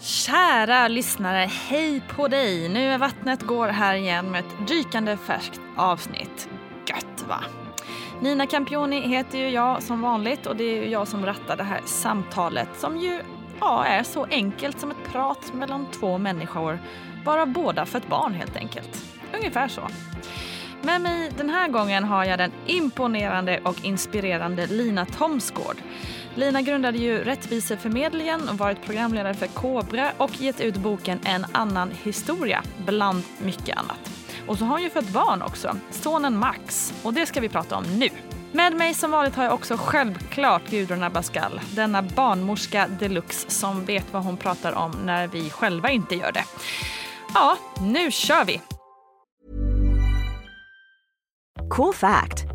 Kära lyssnare, hej på dig! Nu är vattnet går här igen med ett dykande färskt avsnitt. Gött va? Nina Campioni heter ju jag som vanligt och det är ju jag som rattar det här samtalet som ju ja, är så enkelt som ett prat mellan två människor, bara båda för ett barn helt enkelt. Ungefär så. Med mig den här gången har jag den imponerande och inspirerande Lina Thomsgård. Lina grundade ju Rättviseförmedlingen och varit programledare för Kobra och gett ut boken En annan historia, bland mycket annat. Och så har hon ju fött barn också, sonen Max. Och det ska vi prata om nu. Med mig som vanligt har jag också självklart Gudrun Abascal, denna barnmorska deluxe som vet vad hon pratar om när vi själva inte gör det. Ja, nu kör vi! Cool fact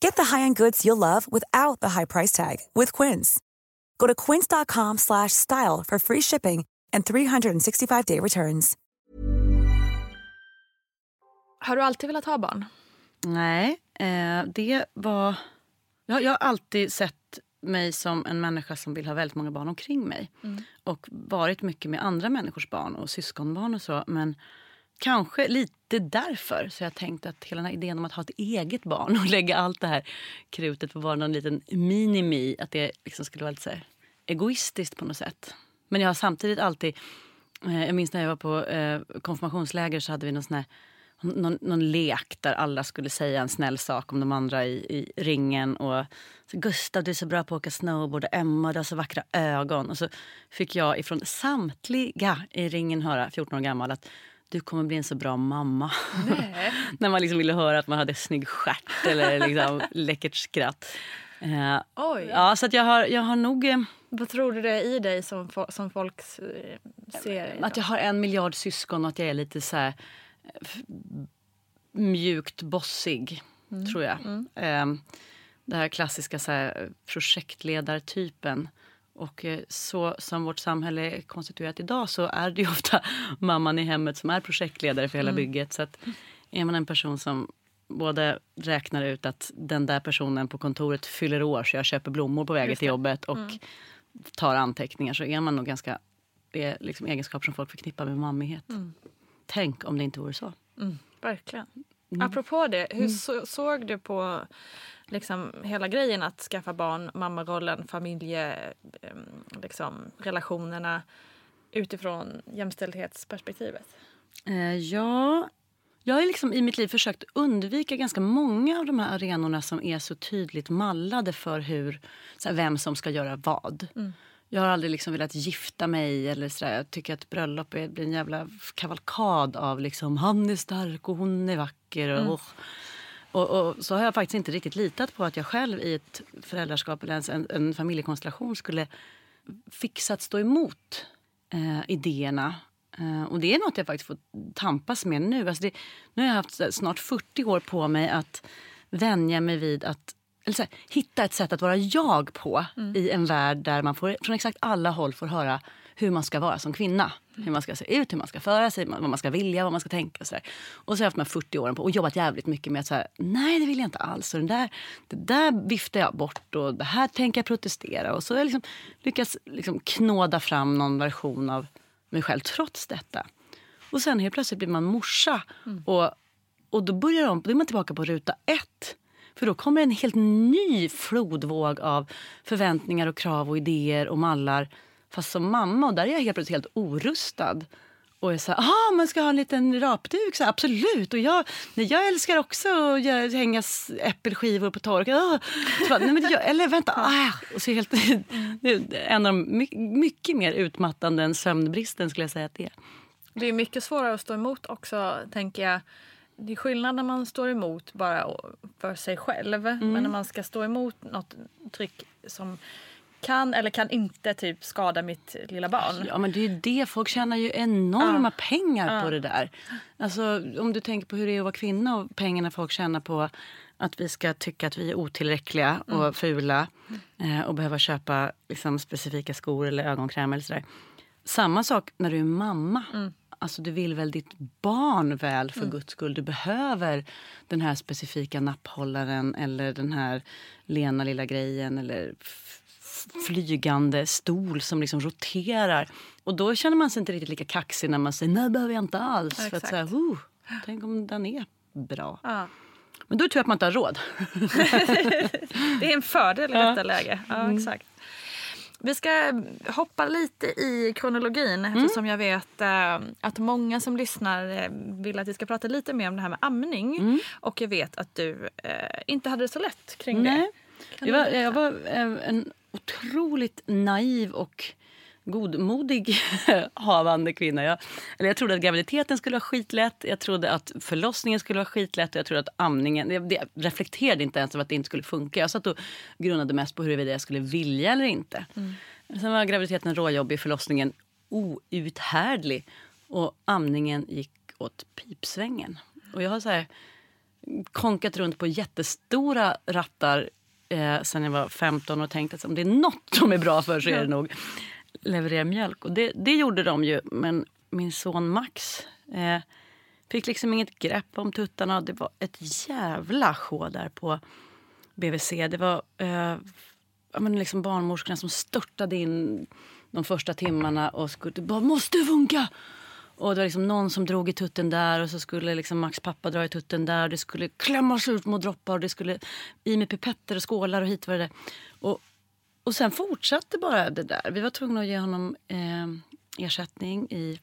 Get the high-end goods you'll love without the high price tag with Quince. Go to quince.com slash style for free shipping and 365-day returns. Har du alltid velat ha barn? Nej, eh, det var... Jag, jag har alltid sett mig som en människa som vill ha väldigt många barn omkring mig. Mm. Och varit mycket med andra människors barn och syskonbarn och så. Men kanske lite därför så jag tänkt att hela den här idén om att ha ett eget barn och lägga allt det här krutet på bara någon liten minimi, att det liksom skulle vara lite så här egoistiskt på något sätt. Men jag har samtidigt alltid, eh, jag minns när jag var på eh, konfirmationsläger så hade vi någon sån här någon, någon lek där alla skulle säga en snäll sak om de andra i, i ringen. Och så, Gustav, du är så bra på att åka snowboard. Och Emma, du har så vackra ögon. Och så fick jag ifrån samtliga i ringen höra, 14 år gammal, att du kommer bli en så bra mamma. När man liksom ville höra att man hade snygg stjärt eller liksom läckert skratt. Eh, Oj. ja, så att jag, har, jag har nog... Eh, Vad tror du det är i dig som, fo- som folk eh, ser? Att jag har en miljard syskon och att jag är lite så här, mjukt bossig, tror jag. Eh, det här klassiska så här, projektledartypen. Och eh, så som vårt samhälle är konstituerat idag så är det ju ofta mamman i hemmet som är projektledare för hela bygget. Så att är man en person som både räknar ut att den där personen på kontoret fyller år så jag köper blommor på vägen till jobbet och tar anteckningar så är man nog ganska... Det är liksom egenskaper som folk förknippar med mammighet. Tänk om det inte vore så. Verkligen. Apropå det, hur så, såg du på liksom, hela grejen att skaffa barn, mammarollen, familje, em, liksom, relationerna utifrån jämställdhetsperspektivet? Eh, ja, jag har liksom i mitt liv försökt undvika ganska många av de här arenorna som är så tydligt mallade för hur, så här, vem som ska göra vad. Jag har aldrig liksom velat gifta mig. eller så Jag tycker att bröllop är, blir en jävla kavalkad av liksom, han är stark och hon är vacker. Och, mm. och, och, så har jag faktiskt inte riktigt litat på att jag själv i ett föräldraskap eller ens en, en familjekonstellation skulle fixa att stå emot eh, idéerna. Eh, och det är något jag faktiskt får tampas med nu. Alltså det, nu har jag haft snart 40 år på mig att vänja mig vid att eller här, hitta ett sätt att vara jag på mm. i en värld där man får, från exakt alla håll får höra hur man ska vara som kvinna. Hur man ska se ut, hur man ska föra sig, vad man ska vilja, vad man ska tänka. Och så, där. och så har jag haft de 40 åren på och jobbat jävligt mycket med att så nej det vill jag inte alls. Och den där, det där viftar jag bort och det här tänker jag protestera. Och så har jag liksom lyckats liksom knåda fram någon version av mig själv trots detta. Och sen helt plötsligt blir man morsa. Mm. Och, och då börjar de, då är man tillbaka på ruta ett. För då kommer en helt ny flodvåg av förväntningar och krav och idéer och mallar. Fast som mamma, och där är jag helt plötsligt helt orustad. Och så här, aha, man ska ha en liten rapduk. Så här, absolut. Och jag, nej, jag älskar också att hänga äppelskivor på tork. Oh. nej, men jag, eller vänta, ah. och så helt, en av de mycket mer utmattande än sömnbristen skulle jag säga att det är. Det är mycket svårare att stå emot också, tänker jag det är skillnad när man står emot bara för sig själv. Mm. Men när man ska stå emot något tryck som kan eller kan inte typ skada mitt lilla barn. Ja men det är ju det, folk tjänar ju enorma uh. pengar på det där. Alltså om du tänker på hur det är att vara kvinna och pengarna folk tjänar på att vi ska tycka att vi är otillräckliga mm. och fula eh, och behöva köpa liksom, specifika skor eller ögonkräm eller sådär. Samma sak när du är mamma. Mm. Alltså du vill väl ditt barn väl för mm. guds skull. Du behöver den här specifika napphållaren eller den här lena lilla grejen eller flygande stol som liksom roterar. Och då känner man sig inte riktigt lika kaxig när man säger nej behöver jag inte alls. Ja, för att säga, oh, tänk om den är bra. Ja. Men då tror jag att man inte har råd. det är en fördel i detta läge. Ja, mm. exakt. Vi ska hoppa lite i kronologin mm. eftersom jag vet äh, att många som lyssnar eh, vill att vi ska prata lite mer om det här med amning. Mm. Och jag vet att du äh, inte hade det så lätt kring Nej. det. Jag var, jag var en otroligt naiv och godmodig havande kvinna. Jag, eller jag trodde att graviditeten skulle vara skitlätt, jag trodde att förlossningen skulle vara skitlätt och jag trodde att amningen... Jag, jag reflekterade inte ens över att det inte skulle funka. Jag satt och grundade mest på huruvida jag skulle vilja eller inte. Mm. Sen var graviditeten råjobbig, förlossningen outhärdlig och amningen gick åt pipsvängen. Och jag har så här konkat runt på jättestora rattar eh, sen jag var 15 och tänkt att om det är nåt de är bra för så är det nog leverera mjölk. Och det, det gjorde de ju, men min son Max eh, fick liksom inget grepp om tuttarna. Det var ett jävla sjå där på BVC. Det var eh, men liksom barnmorskorna som störtade in de första timmarna och skulle bara “måste funka”. Och det var liksom någon som drog i tutten där och så skulle liksom Max pappa dra i tutten där. Det skulle klämmas ut små droppar och det skulle i med pipetter och skålar och hit var det. Och, och sen fortsatte bara det där. Vi var tvungna att ge honom eh, ersättning i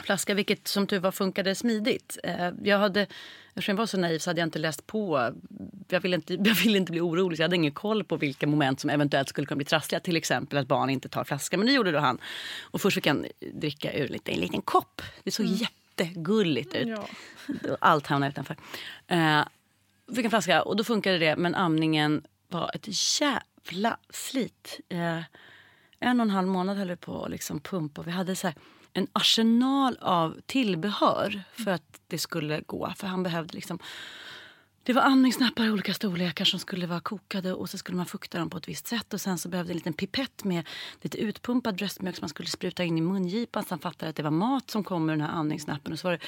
flaska, vilket som tur var funkade smidigt. Eh, jag hade, eftersom jag var så naiv så hade jag inte läst på. Jag ville inte, jag ville inte bli orolig, så jag hade ingen koll på vilka moment som eventuellt skulle kunna bli trassliga. Till exempel att barn inte tar flaska, men det gjorde då han. Och först fick han dricka ur lite, en liten kopp. Det såg mm. jättegulligt ut. Ja. Allt hamnade utanför. Eh, fick en flaska och då funkade det, men amningen var ett jävla Jävla slit. Eh, en och en halv månad höll vi på att liksom pumpa. Vi hade så här, en arsenal av tillbehör för att det skulle gå. För han behövde liksom... Det var amningsnappar i olika storlekar som skulle vara kokade och så skulle man fukta dem på ett visst sätt. Och sen så behövde en liten pipett med lite utpumpad bröstmjölk som man skulle spruta in i mungipan så han fattade att det var mat som kom ur den här amningsnappen. Och så var det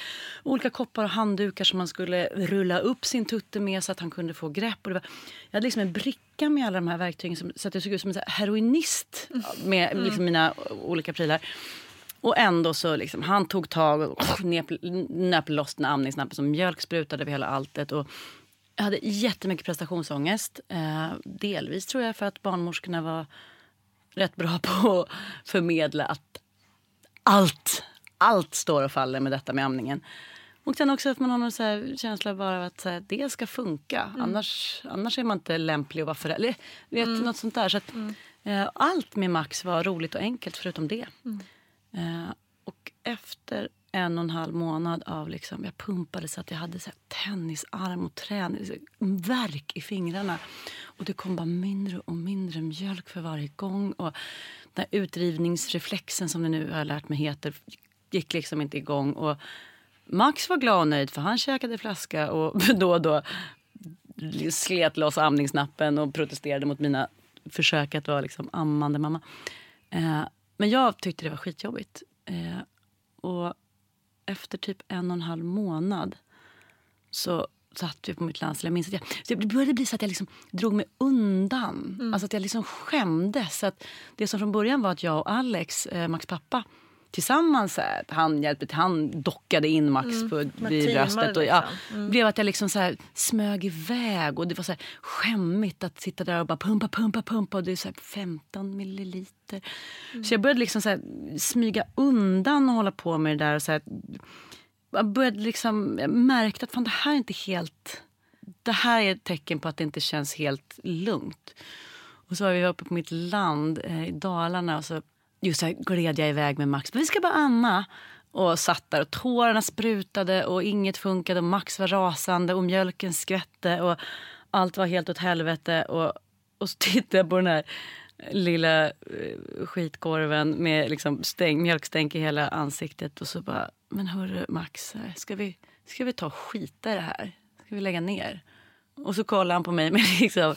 olika koppar och handdukar som man skulle rulla upp sin tutte med så att han kunde få grepp. Och det var, jag hade liksom en bricka med alla de här verktygen som, så att jag såg ut som en heroinist med liksom mina olika prylar. Och ändå så liksom, han tog tag och nöp loss den amningsnappen som mjölk sprutade över hela alltet. Och jag hade jättemycket prestationsångest. Eh, delvis tror jag för att barnmorskorna var rätt bra på att förmedla att allt, allt står och faller med detta med amningen. Och sen också att man har någon så här känsla bara av att här, det ska funka. Mm. Annars, annars är man inte lämplig att vara förälder. Vet, mm. Något sånt där. Så att, mm. Eh, allt med Max var roligt och enkelt förutom det. Mm. Eh, och efter en och en halv månad av liksom, jag pumpade så att jag hade så här, tennisarm och träning, så, värk i fingrarna. Och det kom bara mindre och mindre mjölk för varje gång. Och den här utdrivningsreflexen som det nu har lärt mig heter gick liksom inte igång. Och Max var glad och nöjd för han käkade flaska och då och då slet loss amningsnappen och protesterade mot mina försök att vara liksom ammande mamma. Eh, men jag tyckte det var skitjobbigt. Eh, och efter typ en och en halv månad så satt vi på mitt landställe. Jag minns att jag, så det började bli så att jag liksom drog mig undan. Alltså att jag liksom skämdes. Så att det som från början var att jag och Alex, eh, Max pappa, tillsammans. Så här, han hjälpte han dockade in Max Mm. på, vid bröstet. Och, ja, liksom. blev att jag liksom så här, smög iväg. Och det var så här, skämmigt att sitta där och bara pumpa, pumpa, pumpa. Och det är så här 15 milliliter. Så jag började liksom så här, smyga undan och hålla på med det där. Och så här, jag började liksom, jag märkte att fan, det här är inte helt... Det här är ett tecken på att det inte känns helt lugnt. Och så var vi uppe på mitt land eh, i Dalarna och så just så här gled jag iväg med Max. Men vi ska bara amma. Och satt där och tårarna sprutade och inget funkade och Max var rasande och mjölken skvätte och allt var helt åt helvete. Och, och så tittade jag på den här lilla eh, skitkorven med liksom stäng, mjölkstänk i hela ansiktet och så bara, men hörru Max, eh, ska vi, ska vi ta och skita i det här? Ska vi lägga ner? Och så kollade han på mig med liksom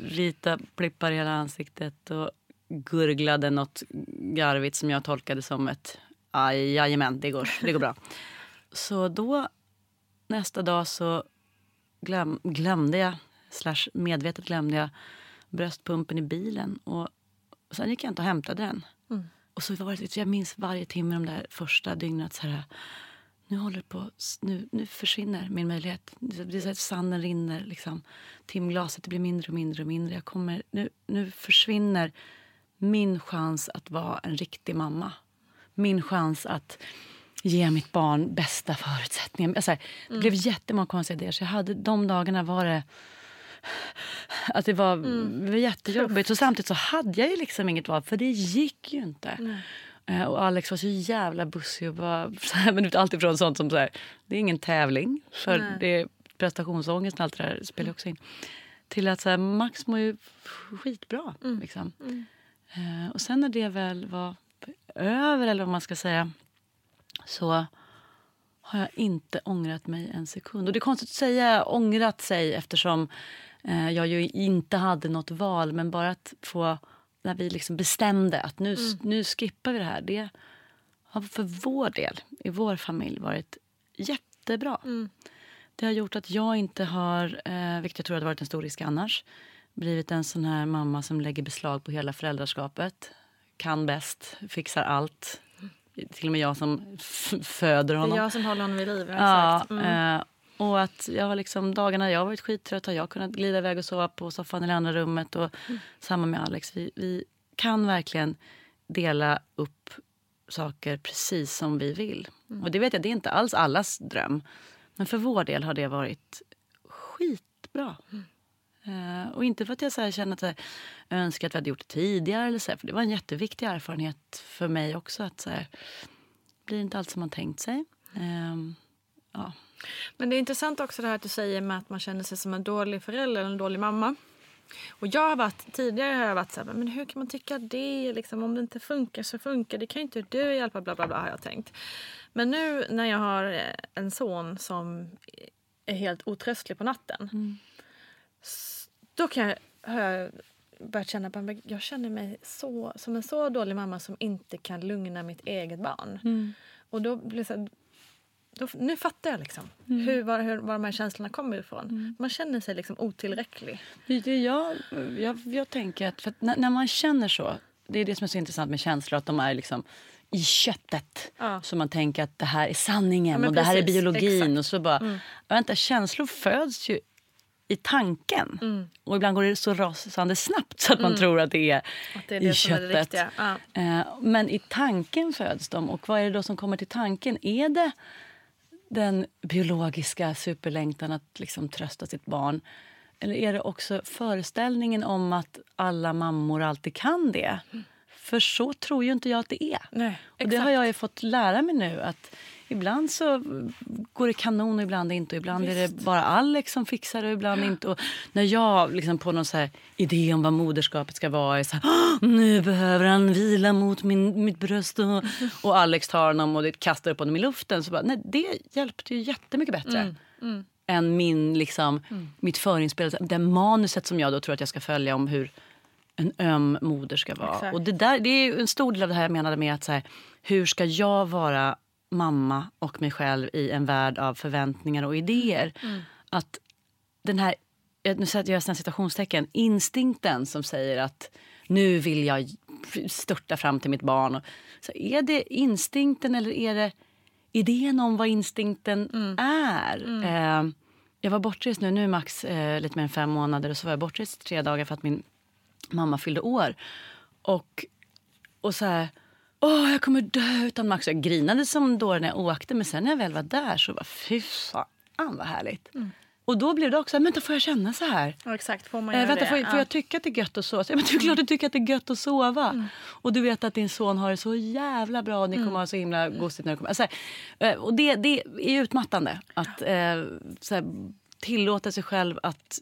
vita plippar i hela ansiktet och gurglade något garvigt som jag tolkade som ett "Aj, jajamän, det går, det går bra. Så då nästa dag så glöm, glömde jag, slash medvetet glömde jag bröstpumpen i bilen. Och sen gick jag inte och hämtade den. Och så var det, jag minns varje timme de där första dygnen att så här, nu håller det på, nu, nu försvinner min möjlighet. Det är så att sanden rinner, liksom. timglaset det blir mindre och mindre och mindre. Jag kommer, nu, nu försvinner min chans att vara en riktig mamma. Min chans att ge mitt barn bästa förutsättningar. Alltså, det blev jättemånga konstiga idéer. Så jag hade, de dagarna var det att det var, var jättejobbigt. Och samtidigt så hade jag ju liksom inget val, för det gick ju inte. Eh, Och Alex var så jävla bussig och bara, så här, men allt ifrån sånt som så här, det är ingen tävling, för Nej. det är prestationsångest och allt det där spelar också in. Till att så här, Max mår ju skitbra. Liksom. Eh, och sen när det väl var över, eller vad man ska säga, så har jag inte ångrat mig en sekund. Och det är konstigt att säga ångrat sig eftersom eh, jag ju inte hade något val. Men bara att få, när vi liksom bestämde att nu, nu skippar vi det här. Det har för vår del, i vår familj, varit jättebra. Det har gjort att jag inte har, eh, vilket jag tror hade varit en stor risk annars, blivit en sån här mamma som lägger beslag på hela föräldraskapet. Kan bäst, fixar allt. Till och med jag som föder Det är honom. jag som håller honom vid liv. Ja. Mm. eh, och att jag har liksom, dagarna jag har varit skittrött har jag kunnat glida iväg och sova på soffan det andra rummet. Och Samma med Alex. Vi, vi kan verkligen dela upp saker precis som vi vill. Och det vet jag, det är inte alls allas dröm. Men för vår del har det varit skitbra. Eh, och inte för att jag så här känner att jag önskar att vi hade gjort det tidigare. Eller så här, för det var en jätteviktig erfarenhet för mig också. Att så här, blir inte allt som man tänkt sig. Ehm, ja. Men det är intressant också det här att du säger med att man känner sig som en dålig förälder eller en dålig mamma. Och jag har varit, tidigare har jag varit så här, men hur kan man tycka det? Liksom, om det inte funkar så funkar det. kan ju inte du hjälpa, bla bla bla har jag tänkt. Men nu när jag har eh, en son som är helt otröstlig på natten. s- Då kan jag, har jag börjat känna att jag känner mig så, som en så dålig mamma som inte kan lugna mitt eget barn. Och då blir så då, nu fattar jag liksom hur, var, hur, var de här känslorna kommer ifrån. Man känner sig liksom otillräcklig. Jag, jag, jag tänker att, att när, när man känner så, det är det som är så intressant med känslor, att de är liksom i köttet. Ja. Så man tänker att det här är sanningen Ja, och det här är precis, biologin. exakt. Och så bara, vänta, känslor föds ju i tanken. Mm. Och ibland går det så rasande snabbt så att man tror att det är, Att det är i det är köttet. riktiga. Ja. Eh, Men i tanken föds de. Och vad är det då som kommer till tanken? Är det den biologiska superlängtan att liksom trösta sitt barn? eller är det också föreställningen om att alla mammor alltid kan det? För så tror ju inte jag att det är. Nej, och det har jag ju fått lära mig nu. att Ibland så går det kanon och ibland inte. Och ibland Visst. är det bara Alex som fixar det och ibland inte. Och när jag liksom på någon så idé om vad moderskapet ska vara är så här, nu behöver han vila mot min, mitt bröst. Och, och Alex tar honom och kastar upp honom i luften. Så bara, nej, det hjälpte ju jättemycket bättre. Mm. Mm. Än min, liksom, mm. mitt förinspelade, det manuset som jag då tror att jag ska följa om hur en öm moder ska vara. Exakt. Och det, där, det är en stor del av det här jag menade med att så här, hur ska jag vara mamma och mig själv i en värld av förväntningar och idéer. Mm. Att den här, nu sätter jag citationstecken, instinkten som säger att nu vill jag störta fram till mitt barn. Så är det instinkten eller är det idén om vad instinkten mm. är? Mm. Eh, jag var bortrest nu, nu är Max eh, lite mer än fem månader och så var jag bortrest tre dagar för att min mamma fyllde år. Och, och så här, åh jag kommer dö utan Max. Jag grinade som då när jag åkte men sen när jag väl var där så var fy fan vad härligt. Mm. Och då blev det också, men då får jag känna så här. Ja, exakt, får man göra äh, vänta, det? Får, får jag tycka att det är gött att sova? Ja, men det är klart du tycker att det är gött att sova. Mm. Och du vet att din son har det så jävla bra och ni kommer mm. ha så himla gosigt när du kommer. Alltså, eh, och det, det är utmattande att eh, här, tillåta sig själv att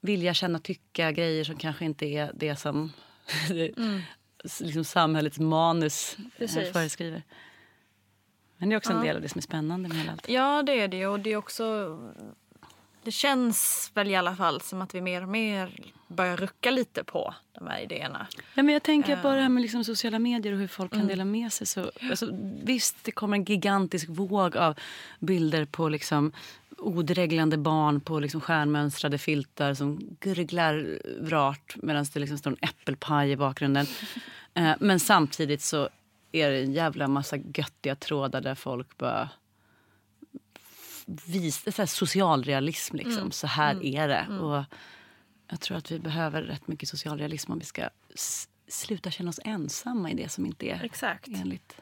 vilja känna, tycka grejer som kanske inte är det som mm liksom samhällets manus Precis. föreskriver. Men det är också ja. en del av det som är spännande med hela allt. Ja, det är det. Och det är också... Det känns väl i alla fall som att vi mer och mer börjar rucka lite på de här idéerna. Ja, men jag tänker uh. bara det här med liksom sociala medier och hur folk kan mm. dela med sig. Så, alltså, visst, det kommer en gigantisk våg av bilder på liksom odreglande barn på liksom stjärnmönstrade filtar som gurglar rart medan det liksom står en äppelpaj i bakgrunden. Eh, men samtidigt så är det en jävla massa göttiga trådar där folk bara visar socialrealism. Liksom. Mm. Så här mm. är det. Mm. Och jag tror att vi behöver rätt mycket socialrealism om vi ska sluta känna oss ensamma i det som inte är Exakt. enligt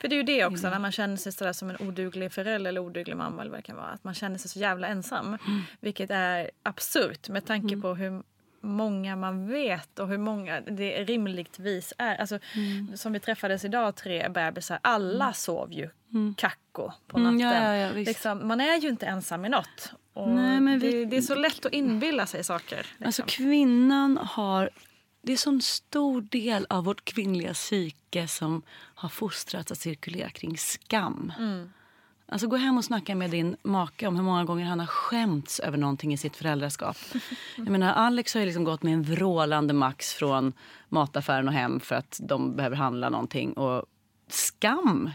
för det är ju det också, när man känner sig sådär som en oduglig förälder eller oduglig mamma eller vad det kan vara. Att man känner sig så jävla ensam. Mm. Vilket är absurt med tanke mm. på hur många man vet och hur många det rimligtvis är. Alltså, mm. Som vi träffades idag, tre bebisar. Alla mm. sov ju mm. kacko på natten. Mm, ja, ja, ja, liksom, man är ju inte ensam i något. Nej, men vi... det, det, är så lätt att inbilla sig saker. Liksom. Alltså kvinnan har det är en stor del av vårt kvinnliga psyke som har fostrats att cirkulera kring skam. Mm. Alltså gå hem och snacka med din make om hur många gånger han har skämts över någonting i sitt föräldraskap. Jag menar, Alex har liksom gått med en vrålande max från mataffären och hem för att de behöver handla någonting. Och skam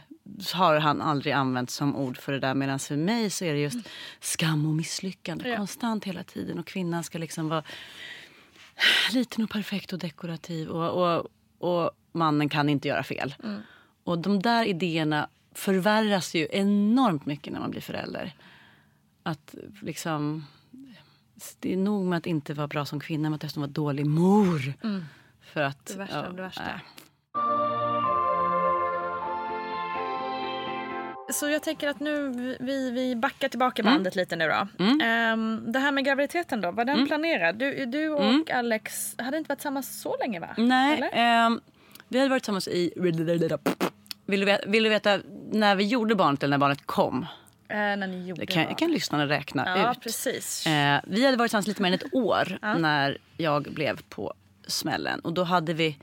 har han aldrig använt som ord för det där. Medan för mig så är det just skam och misslyckande ja. konstant hela tiden. Och kvinnan ska liksom vara liten och perfekt och dekorativ. Och, och, och mannen kan inte göra fel. Mm. Och de där idéerna förvärras ju enormt mycket när man blir förälder. Att liksom... Det är nog med att inte vara bra som kvinna, men att dessutom vara dålig mor. Mm. För att, det värsta ja, av det värsta. Äh. Så jag tänker att nu vi, vi backar tillbaka mm. bandet mm. lite nu då. Mm. Um, det här med graviditeten då, var den mm. planerad? Du, du och mm. Alex hade inte varit tillsammans så länge va? Nej, um, vi hade varit tillsammans i... Vill du, veta, vill du veta när vi gjorde barnet eller när barnet kom? Uh, när ni gjorde kan, barnet. kan lyssnarna räkna ja, ut. Precis. Uh, vi hade varit tillsammans lite mer än ett år uh. när jag blev på smällen. Och då hade vi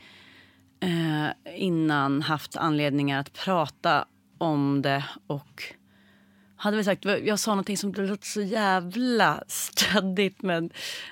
uh, innan haft anledningar att prata om det och hade väl sagt, jag sa någonting som låter så jävla stöddigt men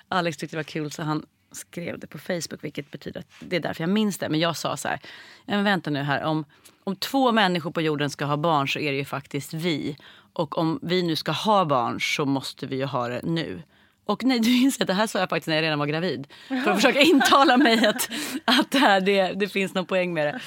Alex tyckte det var kul så han skrev det på Facebook vilket betyder att det är därför jag minns det. Men jag sa så här, men vänta nu här om, om två människor på jorden ska ha barn så är det ju faktiskt vi. Och om vi nu ska ha barn så måste vi ju ha det nu. Och nej, du inser att det här sa jag faktiskt när jag redan var gravid. För att försöka intala mig att, att det, här, det, det finns någon poäng med det.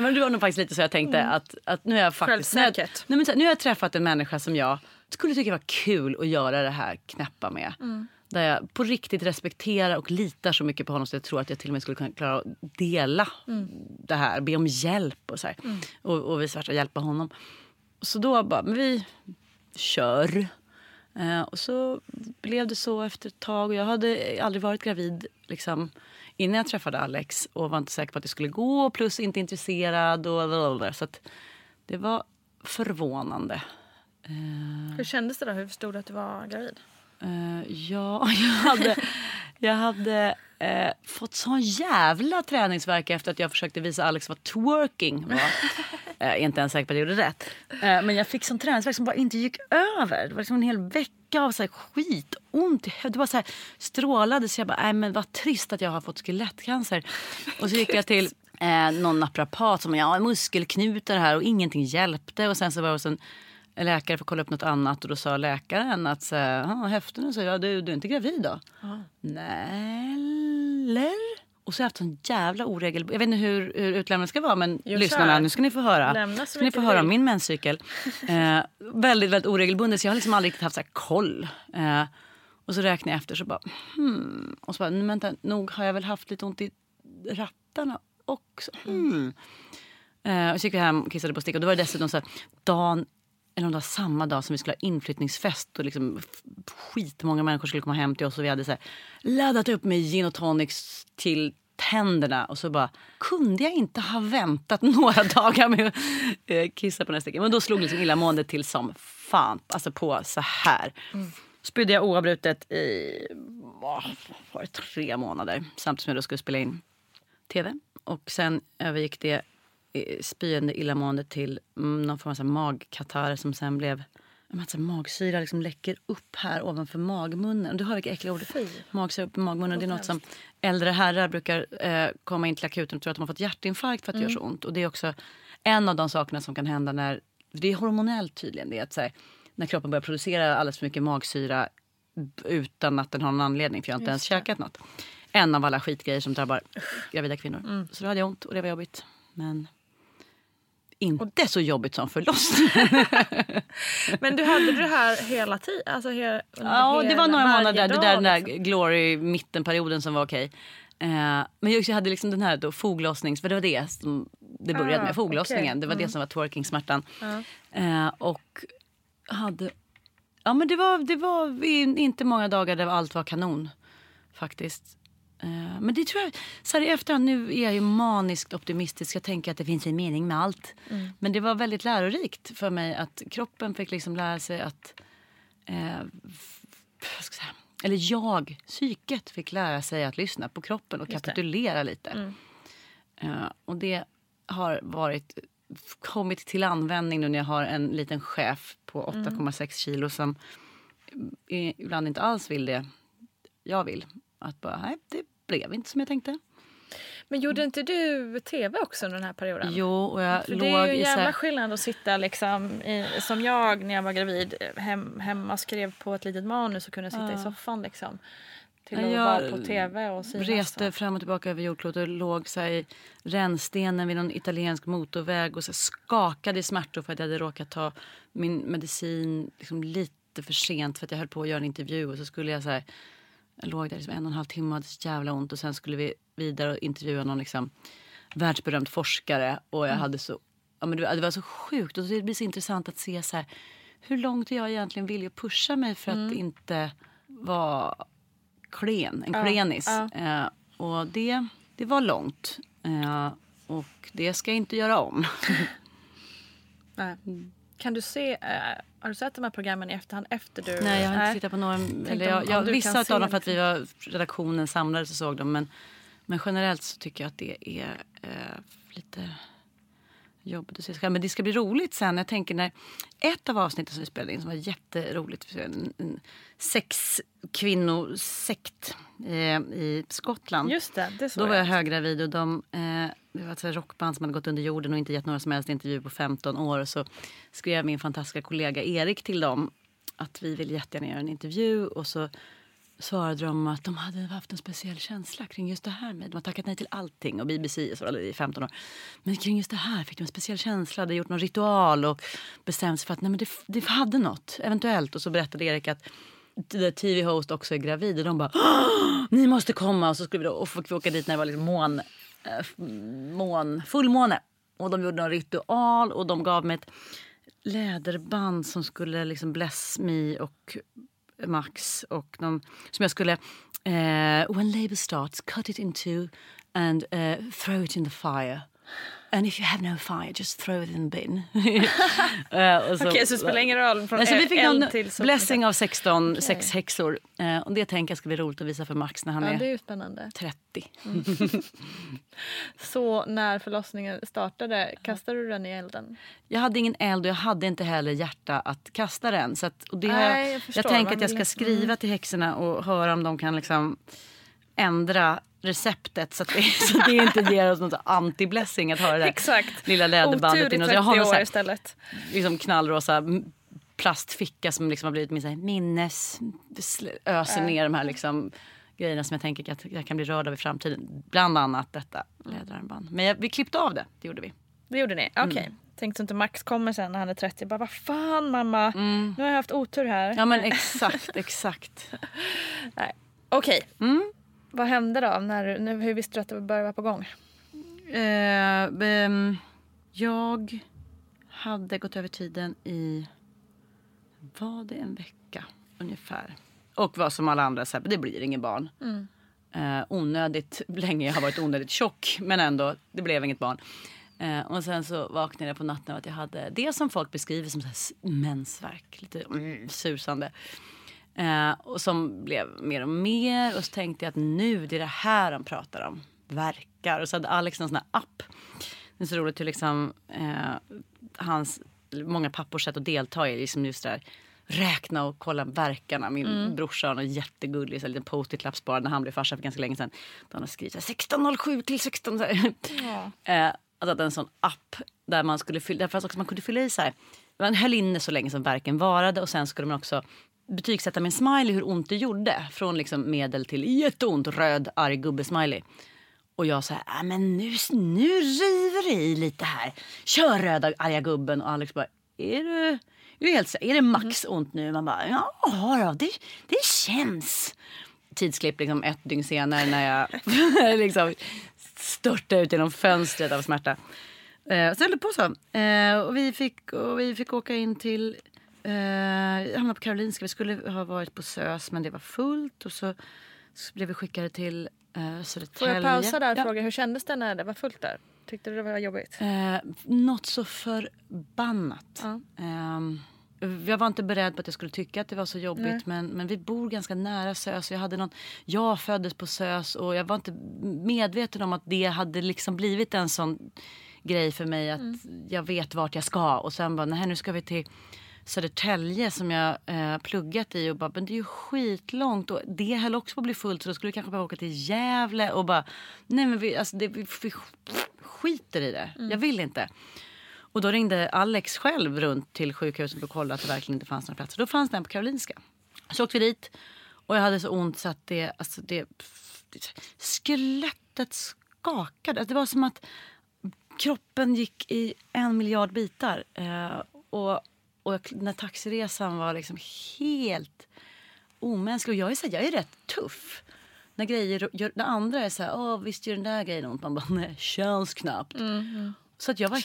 Men det var nog faktiskt lite så jag tänkte mm. att, att nu har jag faktiskt... Nu, nej, men, nu har jag träffat en människa som jag skulle tycka var kul att göra det här knäppa med. Mm. Där jag på riktigt respekterar och litar så mycket på honom så jag tror att jag till och med skulle kunna klara att dela mm. det här. Be om hjälp och så mm. Och, och vice versa, hjälpa honom. Så då bara, men vi kör. Eh, och så blev det så efter ett tag. Och jag hade aldrig varit gravid liksom, innan jag träffade Alex och var inte säker på att det skulle gå. Plus inte intresserad. Och, så att det var förvånande. Eh. Hur kändes det då? Hur förstod du att du var gravid? Uh, ja, jag hade, jag hade uh, fått sån jävla träningsverk efter att jag försökte visa Alex vad twerking var. Jag är inte ens säker på att jag gjorde rätt. men jag fick sån träningsverk som bara inte gick över. Det var liksom en hel vecka av så här skitont i huvudet. Det bara så här strålade. Så jag bara, nej men vad trist att jag har fått skelettcancer. Och så gick jag till eh, någon naprapat som, ja muskelknutar här och ingenting hjälpte. Och sen så var det en läkare för att kolla upp något annat och då sa läkaren att så, ah, höften så ja, du, du är inte gravid då? Ah. Nej, eller? Och så har jag haft sån jävla oregel... Jag vet inte hur, hur utlämnande ska vara men jo, lyssnarna, nu ska ni få höra. Ska ni få höra om min menscykel. eh, väldigt, väldigt oregelbunden så jag har liksom aldrig haft så koll. Eh, och så räknar jag efter så bara hmm. Och så bara, vänta, nog har jag väl haft lite ont i rattarna också. Hmm. Eh, och så gick vi hem och kissade på stick och då var det dessutom så här, dagen eller om det var samma dag som vi skulle ha inflyttningsfest och liksom skitmånga människor skulle komma hem till oss och vi hade så här, laddat upp med gin och tonics till tänderna och så bara kunde jag inte ha väntat några dagar med att eh, kissa på nästa Men då slog liksom illamåendet till som fan, alltså på så här. Mm. Spydde jag oavbrutet i var det, tre månader samtidigt som jag då skulle spela in tv. Och sen övergick det spyende illamående till någon form av magkatarr som sen blev att magsyra liksom läcker upp här ovanför magmunnen. Du hör vilka äckliga ord. Magsyra upp i magmunnen. Det är något som äldre herrar brukar eh, komma in till akuten och tro att de har fått hjärtinfarkt för att mm. det gör så mm. ont. Och det är också en av de sakerna som kan hända när, det är hormonellt tydligen, det är att här, när kroppen börjar producera alldeles för mycket magsyra utan att den har någon anledning, för jag har inte Just ens käkat något. En av alla skitgrejer som drabbar gravida kvinnor. Mm. Så då hade jag ont och det var jobbigt. Men inte så jobbigt som förlossning. Men du hade det här hela tiden? Alltså he ja, det var några månader. Dag, det där, den där liksom. glory mittenperioden som var okej. Eh, men jag hade liksom den här då foglossnings... För det var det som det började ah, med. Foglossningen. Okay. Det var mm. det som var twerking-smärtan. Ah. Eh, och hade... Ja men det var, det var inte många dagar där allt var kanon. Faktiskt. Eh, men det tror jag, så här i efterhand, nu är jag ju maniskt optimistisk. Jag tänker att det finns en mening med allt. Mm. Men det var väldigt lärorikt för mig att kroppen fick liksom lära sig att... Eh, säga, eller jag, psyket, fick lära sig att lyssna på kroppen och kapitulera lite. Mm. Uh, och det har varit kommit till användning nu när jag har en liten chef på 8,6 mm. kilo som ibland inte alls vill det jag vill. Att bara, nej, det blev inte som jag tänkte. Men gjorde inte du tv också under den här perioden? Jo, och jag För låg Det är ju en jävla här... skillnad att sitta liksom i, som jag när jag var gravid hem, hemma skrev på ett litet manus och kunde sitta ja. i soffan liksom. Till att jag vara på tv och synas. reste fram och tillbaka över jordklotet och låg så i rännstenen vid någon italiensk motorväg och så skakade i smärtor för att jag hade råkat ta min medicin liksom lite för sent för att jag höll på att göra en intervju och så skulle jag så här jag låg där liksom en och en halv timme och hade så jävla ont och sen skulle vi vidare och intervjua någon liksom världsberömd forskare och jag mm. hade så, ja men det var så sjukt och det blir så intressant att se så här, hur långt jag egentligen vill pusha mig för mm. att inte vara klen, en klenis. Ja, ja. Eh, och det, det var långt. Eh, och det ska jag inte göra om. mm. Kan du se, äh, har du sett de här programmen i efterhand efter du? Nej, jag har inte tittat på några. Eller jag, jag, vissa av dem för att vi var redaktionen samlades och såg dem. Men, men generellt så tycker jag att det är äh, lite att se sig själv. Men det ska bli roligt sen. Jag tänker när ett av avsnitten som vi spelade in som var jätteroligt. En, en sexkvinnosekt eh, i Skottland. Just det, det Då var jag höggravid och de, eh, det var ett rockband som hade gått under jorden och inte gett några som helst intervjuer på 15 år. Och så skrev min fantastiska kollega Erik till dem att vi vill jättegärna göra en intervju. Och så svarade de att de hade haft en speciell känsla kring just det här. med De har tackat nej till allting och BBC och så, eller i 15 år. Men kring just det här fick de en speciell känsla. De gjort någon ritual och bestämt sig för att nej, men det, det hade något, eventuellt. Och så berättade Erik att TV-host också är gravid och de bara ni måste komma och så skulle vi då, och fick vi åka dit när det var liksom mån, äh, mån, fullmåne. Och de gjorde någon ritual och de gav mig ett läderband som skulle liksom bless me och Max och de, som jag skulle Uh, when labour starts cut it into and uh, throw it in the fire. And if you have no fire just throw it in the bin. Och Okej, så det spelar ingen roll från Nej, så vi fick någon till blessing av 16 sex häxor. Eh, och det tänker jag ska bli roligt att visa för Max när han Ja, är det är spännande. 30. Så när förlossningen startade, kastade du den i elden? Jag hade ingen eld och jag hade inte heller hjärta att kasta den. Så att, och det Nej, jag, jag jag, tänker att jag ska inte- skriva till häxorna och höra om de kan liksom ändra receptet så det, så det inte ger oss något anti-blessing att höra det där Exakt. lilla läderbandet. Otur i in. Och 30 jag har år här, istället. liksom knallrosa plastficka som liksom har blivit min så här minnes... Öser ner de här liksom grejerna som jag tänker att jag kan bli rörd av i framtiden. Bland annat detta läderarmband. Men jag, vi klippte av det, det gjorde vi. Det gjorde ni? Mm. Okej. Tänkte inte Max kommer sen när han är 30 bara vad fan mamma, nu har jag haft otur här. Mm. Ja men exakt, exakt. Okej. Mm. Vad hände då? När, när, hur visste du att det började vara på gång? Eh, ehm, jag hade gått över tiden i, var det en vecka ungefär? Och var som alla andra, så här, det blir ingen barn. Eh, onödigt länge, jag har varit onödigt tjock men ändå, det blev inget barn. Eh, och sen så vaknade jag på natten av att jag hade det som folk beskriver som så här mensvärk, lite mm, susande. Eh, och som blev mer och mer och så tänkte jag att nu, det är det här de pratar om. Verkar. Och så hade Alex någon sån här app. Det är så roligt hur liksom eh, hans, många pappors sätt att delta i liksom just det där räkna och kolla verkarna. Min brorsa har en jättegullig här liten post-it-lapp sparad när han blev farsa för ganska länge sedan. Då han har skrivit så här, 1607 till 16. Så här. Eh, alltså att en sån app där man skulle fylla, därför att man kunde fylla i så här. Man höll inne så länge som verken varade och sen skulle man också betygsätta en smiley hur ont det gjorde. Från liksom medel till jätteont, röd, arg gubbe-smiley. Och jag sa, äh, men nu, nu river det i lite här. Kör röda arga gubben. Och Alex bara, är du, är du helt säker? Är det max ont nu? Man bara, ja då, det, det känns. Tidsklipp liksom ett dygn senare när jag liksom störtade ut genom fönstret av smärta. Eh, så höll det på så. Eh, och, vi fick, och vi fick åka in till eh, jag hamnade på Karolinska. Vi skulle ha varit på SÖS men det var fullt. Och så, så blev vi skickade till eh, Södertälje. Får jag pausa där och Ja. fråga hur kändes det när det var fullt där? Tyckte du det var jobbigt? Eh, något så förbannat. Ja. Ehm, jag var inte beredd på att jag skulle tycka att det var så jobbigt. Men, men vi bor ganska nära SÖS. Jag, hade någon, jag föddes på SÖS och jag var inte medveten om att det hade liksom blivit en sån grej för mig. Att jag vet vart jag ska. Och sen bara, nej nu ska vi till Södertälje som jag eh, pluggat i och bara, men det är ju skitlångt och det höll också på att bli fullt så då skulle vi kanske behöva åka till Gävle och bara, nej men vi, alltså det, vi, vi skiter i det, jag vill inte. Och då ringde Alex själv runt till sjukhuset och kollade att det verkligen inte fanns några platser. Då fanns den på Karolinska. Så åkte vi dit och jag hade så ont så att det, alltså det, skelettet skakade. Alltså det var som att kroppen gick i en miljard bitar. Eh, och, och jag- den här taxiresan var liksom helt omänsklig. Och jag är, så här, jag är rätt tuff. När grejer, gör, när andra är så här, Åh, visst gör den där grejen ont. Man bara, nej, känns knappt. Så att jag var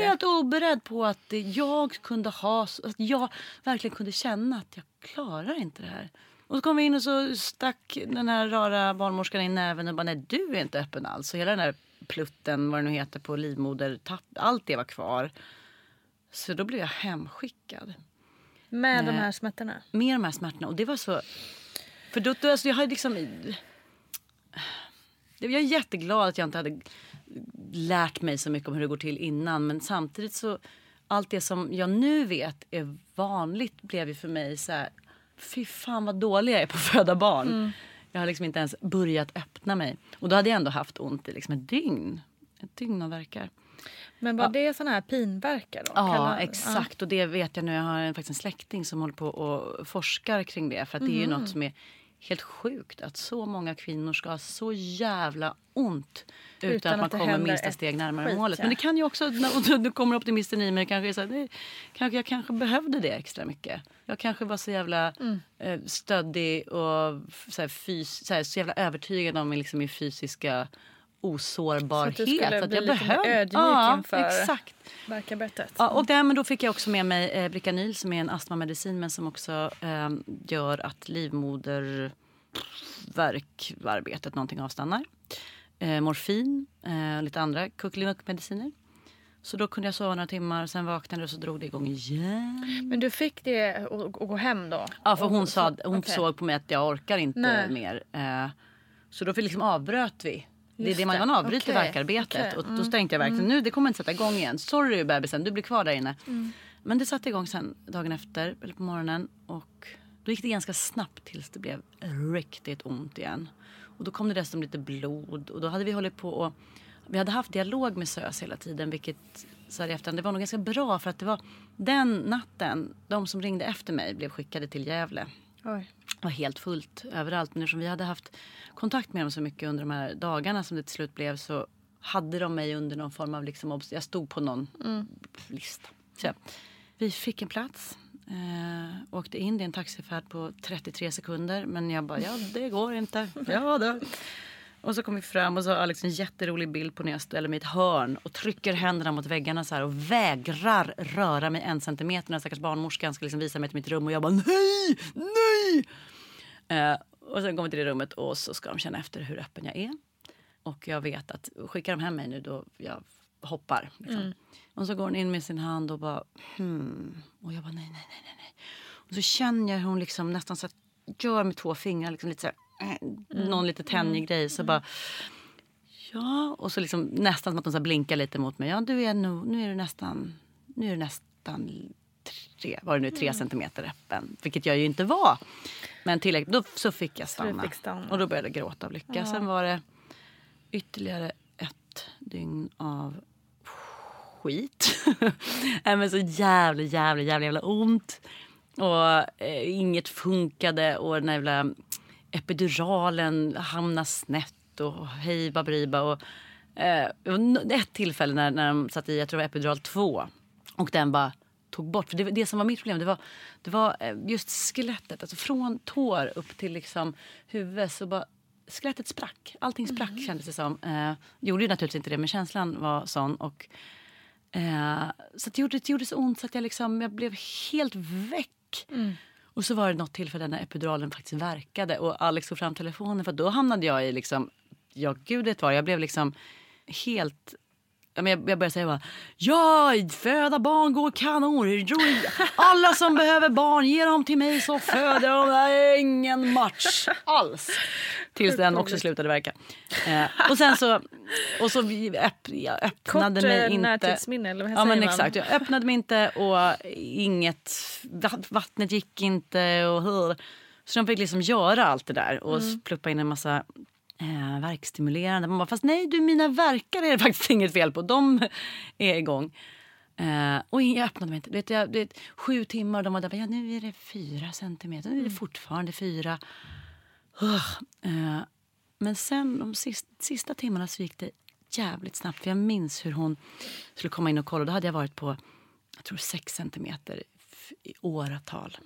det. helt oberedd på att jag kunde ha, att jag verkligen kunde känna att jag klarar inte det här. Och så kom vi in och så stack den här rara barnmorskan in näven och bara, nej du är inte öppen alls. Så hela den där plutten, vad det nu heter, på livmoder, allt det var kvar. Så då blev jag hemskickad Med de Nej. här smärtorna? med de här smärtorna. Och det var så... För då, då, alltså jag hade liksom... Jag är jätteglad att jag inte hade lärt mig så mycket om hur det går till innan. Men samtidigt så... Allt det som jag nu vet är vanligt blev ju för mig så här... Fy fan vad dålig jag är på att föda barn. Jag har liksom inte ens börjat öppna mig. Och då hade jag ändå haft ont i liksom ett dygn. Ett dygn av verkar. Men var det såna här pinverkar då? Ja, Kallar- exakt. Och det vet jag nu. Jag har en- faktiskt en släkting som håller på och forskar kring det. För att det är ju Mhm. något som är helt sjukt. Att så många kvinnor ska ha så jävla ont. Utan, Utan att man att kommer minsta steg närmare skit, målet. ja. Men det kan ju också, nu kommer optimisten i mig, kanske här, det, kanske, jag kanske behövde det extra mycket. Jag kanske var så jävla Mm. eh, stöddig och så, här, fys, så, här, så jävla övertygad om liksom, min fysiska osårbarhet. Så att du skulle att bli jag lite mer ödmjuk ja, inför- exakt. Verkarbettet. Ja, och, där, men då fick jag också med mig eh, Bricanyl som är en astmamedicin men som också eh, gör att livmodervärkarbetet någonting avstannar. Eh, morfin, eh, lite andra kuckelimuckmediciner. Så då kunde jag sova några timmar, sen vaknade och så drog det igång igen. Men du fick det att gå hem då? Ja, för hon, sa, hon okej. såg på mig att jag orkar inte Nej. mer. Eh, så då liksom avbröt vi. Det är det man, man avbryter Okej, värkarbetet. okej. Mm. Och då tänkte jag verkligen nu det kommer inte sätta igång igen. Sorry bebisen, du blir kvar där inne. Mm. Men det satte igång sen dagen efter, eller på morgonen. Och då gick det ganska snabbt tills det blev riktigt ont igen. Och då kom det dessutom lite blod. Och då hade vi hållit på och vi hade haft dialog med SÖS hela tiden vilket så här i efterhand, det var nog ganska bra för att det var den natten, de som ringde efter mig blev skickade till Gävle Oj. Var helt fullt överallt. Men eftersom vi hade haft kontakt med dem så mycket under de här dagarna som det till slut blev så hade de mig under någon form av liksom, jag stod på någon lista. Så vi fick en plats. Eh, åkte in, det är en taxifärd på 33 sekunder. Men jag bara, ja det går inte. Ja då. Och så kom vi fram och så har Alex en jätterolig bild på när jag ställer mig i ett hörn och trycker händerna mot väggarna så här och vägrar röra mig en centimeter när stackars barnmorskan ska liksom visa mig till mitt rum och jag bara nej, nej. Eh, och sen kommer vi till det rummet och så ska de känna efter hur öppen jag är. Och jag vet att skickar de hem mig nu då jag hoppar. Liksom. Och så går hon in med sin hand och bara hmm. Och jag bara nej, nej, nej, nej. Och så känner jag hur hon liksom nästan så att gör med två fingrar liksom lite så här, eh, någon lite tänjig grej så bara Ja, och så liksom nästan som att de så blinkar lite mot mig. Ja, du är nu, nu är du nästan, nu är du nästan tre, var det nu, tre centimeter öppen. Vilket jag ju inte var. Men tillräckligt, då så fick jag stanna. fick stanna. Och då började jag gråta av lycka. Sen var det ytterligare ett dygn av skit. Men så jävla, jävla, jävla, jävla ont. Och eh, inget funkade och den jävla epiduralen hamnade snett och hej baberiba. Och, eh, ett tillfälle när, när de satte i, jag tror det var epidural 2 och den bara tog bort. För det, det som var mitt problem det var, det var eh, just skelettet. Alltså från tår upp till liksom huvudet så bara skelettet sprack. Allting sprack kändes det som. Eh, gjorde ju naturligtvis inte det men känslan var sån. Och, eh, så det, gjorde, det gjorde så ont så att jag, liksom, jag blev helt väck. Och så var det något tillfälle när epiduralen faktiskt verkade och Alex tog fram telefonen för då hamnade jag i liksom, ja gud vet vad, jag blev liksom helt jag, jag började säga bara, ja, föda barn går kanon. Alla som behöver barn, ge dem till mig så föder de. Det är ingen match alls. Tills den också slutade verka. Eh, och sen så, och så öpp, jag öppnade Kort mig eh, inte. närtidsminne eller vad Ja men man? exakt, jag öppnade mig inte och inget, vattnet gick inte och hur. Så de fick liksom göra allt det där och Mm. pluppa in en massa eh, verkstimulerande. Man bara, fast nej du mina verkar är det faktiskt inget fel på, de är igång. Eh, och jag öppnade mig inte. Du vet, jag, du vet, sju timmar och de var där, ja nu är det fyra centimeter, nu är det Mm. fortfarande fyra. Ugh. Eh, men sen de sista, sista timmarna så gick det jävligt snabbt. För jag minns hur hon skulle komma in och kolla. Då hade jag varit på jag tror sex centimeter i åratal.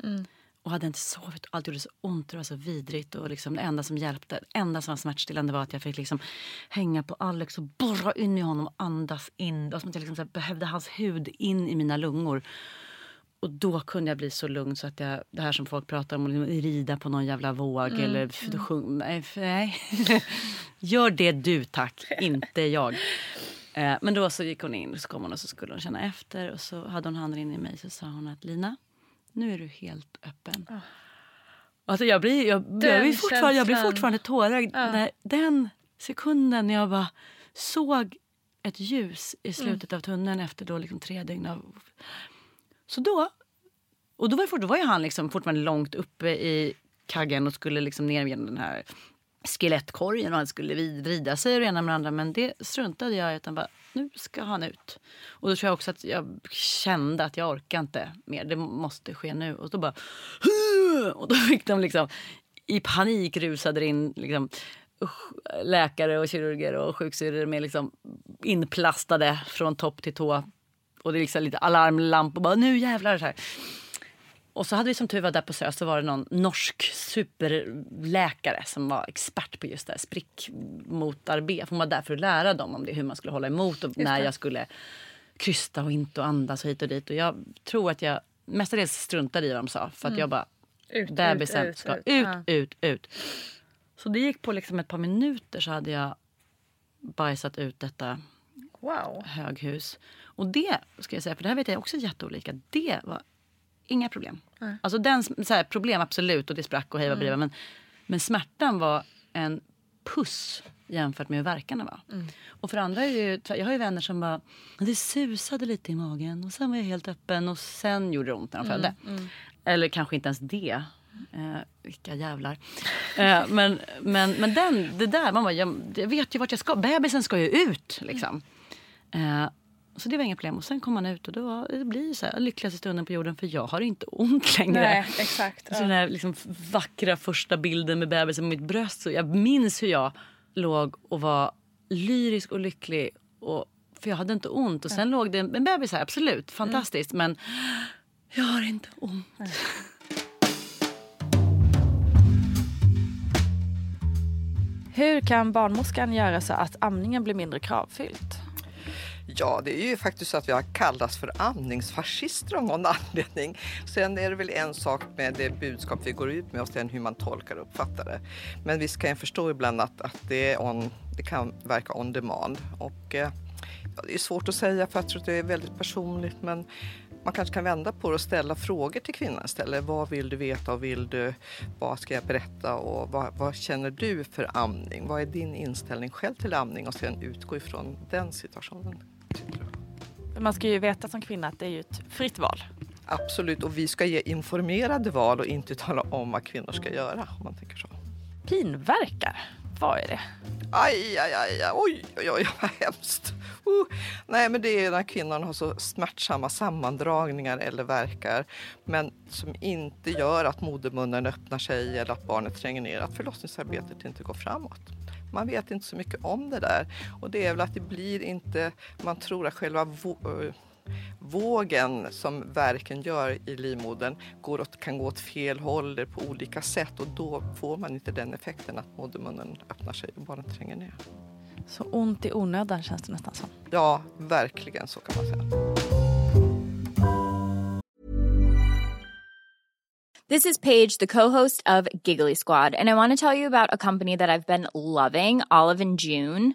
Och hade inte sovit. Allt gjorde så ont. Det var så vidrigt. Och liksom det enda som hjälpte, det enda som var smärtstillande var att jag fick liksom hänga på Alex och borra in i honom och andas in. Det som att jag liksom behövde hans hud in i mina lungor. Och då kunde jag bli så lugn så att jag, det här som folk pratar om, att liksom rida på någon jävla våg eller f- sjung, nej, nej. Gör det du tack, inte jag. Eh, men då så gick hon in och så kom hon och så skulle hon känna efter och så hade hon handen in i mig så sa hon att Lina, nu är du helt öppen. Alltså jag blir, jag, jag blir, fortfarande, jag blir fortfarande tårögd. När den sekunden när jag bara såg ett ljus i slutet av tunneln efter då liksom tre dygn av... Så då... Och då var, då var ju han liksom fortfarande långt uppe i kaggen och skulle liksom ner genom den här skelettkorgen och han skulle vrida sig och det ena med det andra. Men det struntade jag i utan bara, nu ska han ut. Och då tror jag också att jag kände att jag orkar inte mer. Det måste ske nu. Och då bara, "Huh!" och då fick de liksom i panik rusade in liksom, läkare och kirurger och sjuksyrror med liksom inplastade från topp till tå. Och det är liksom lite alarmlampor. Bara, nu jävlar. Så här och så hade vi som tur var där på SÖS så var det någon norsk superläkare som var expert på just det här sprickmotarbete. Hon var där för att lära dem om det, hur man skulle hålla emot och när jag skulle krysta och inte och andas och hit och dit. Och jag tror att jag mestadels struntade i vad de sa för att Mm. jag bara Ut, bebisen ut, ska ut, ut, Ja. ut, ut. Så det gick på liksom ett par minuter så hade jag bajsat ut detta Wow. höghus. Och det, ska jag säga, för det här vet jag också jätteolika, det var inga problem. Alltså den, så här, problem absolut och det sprack och hej vad mm. men, men smärtan var en puss jämfört med hur verkarna var. Och för andra är ju, jag har ju vänner som bara, det susade lite i magen och sen var jag helt öppen och sen gjorde det ont när de födde. Eller kanske inte ens det. Eh, vilka jävlar. Eh, men men, men den, det där, man bara, jag, jag vet ju vart jag ska. Bebisen ska ju ut liksom. Eh, så det var inga problem. Och sen kom man ut och då var, det blir så här, lyckligaste stunden på jorden för jag har inte ont längre. Nej, exakt. Så den här liksom vackra första bilden med bebisen på mitt bröst. Så jag minns hur jag låg och var lyrisk och lycklig. Och, för jag hade inte ont. Och sen låg det en, bebis här, absolut. Fantastiskt. Men jag har inte ont. Hur kan barnmorskan göra så att amningen blir mindre kravfyllt? Ja, det är ju faktiskt så att vi har kallats för amningsfascister av någon anledning. Sen är det väl en sak med det budskap vi går ut med och sen hur man tolkar och uppfattar det. Men visst kan jag förstå ibland att, att det, är on, det kan verka on demand. Och, eh, ja, det är svårt att säga för jag tror att det är väldigt personligt men man kanske kan vända på det och ställa frågor till kvinnan istället. Vad vill du veta och vill du, vad ska jag berätta och vad, vad känner du för amning? Vad är din inställning själv till amning och sen utgå ifrån den situationen. Man ska ju veta som kvinna att det är ju ett fritt val. Absolut, och vi ska ge informerade val och inte tala om vad kvinnor ska göra om man tänker så. Pinverkar, vad är det? Aj, aj, aj, aj, oj, oj, oj, vad hemskt. Uh. Nej, men det är när kvinnan har så smärtsamma sammandragningar eller verkar, men som inte gör att modermunnen öppnar sig eller att barnet tränger ner, att förlossningsarbetet inte går framåt. Man vet inte så mycket om det där och det är väl att det blir inte, man tror att själva eh, vågen som verken gör i livmodern går åt, kan gå åt fel håll på olika sätt och då får man inte den effekten att modermunnen öppnar sig och barnet tränger ner. Så ont i onödan känns det nästan som. Ja, verkligen så kan man säga. This is Paige, the co-host of Giggly Squad, and I want to tell you about a company that I've been loving, Olive and June.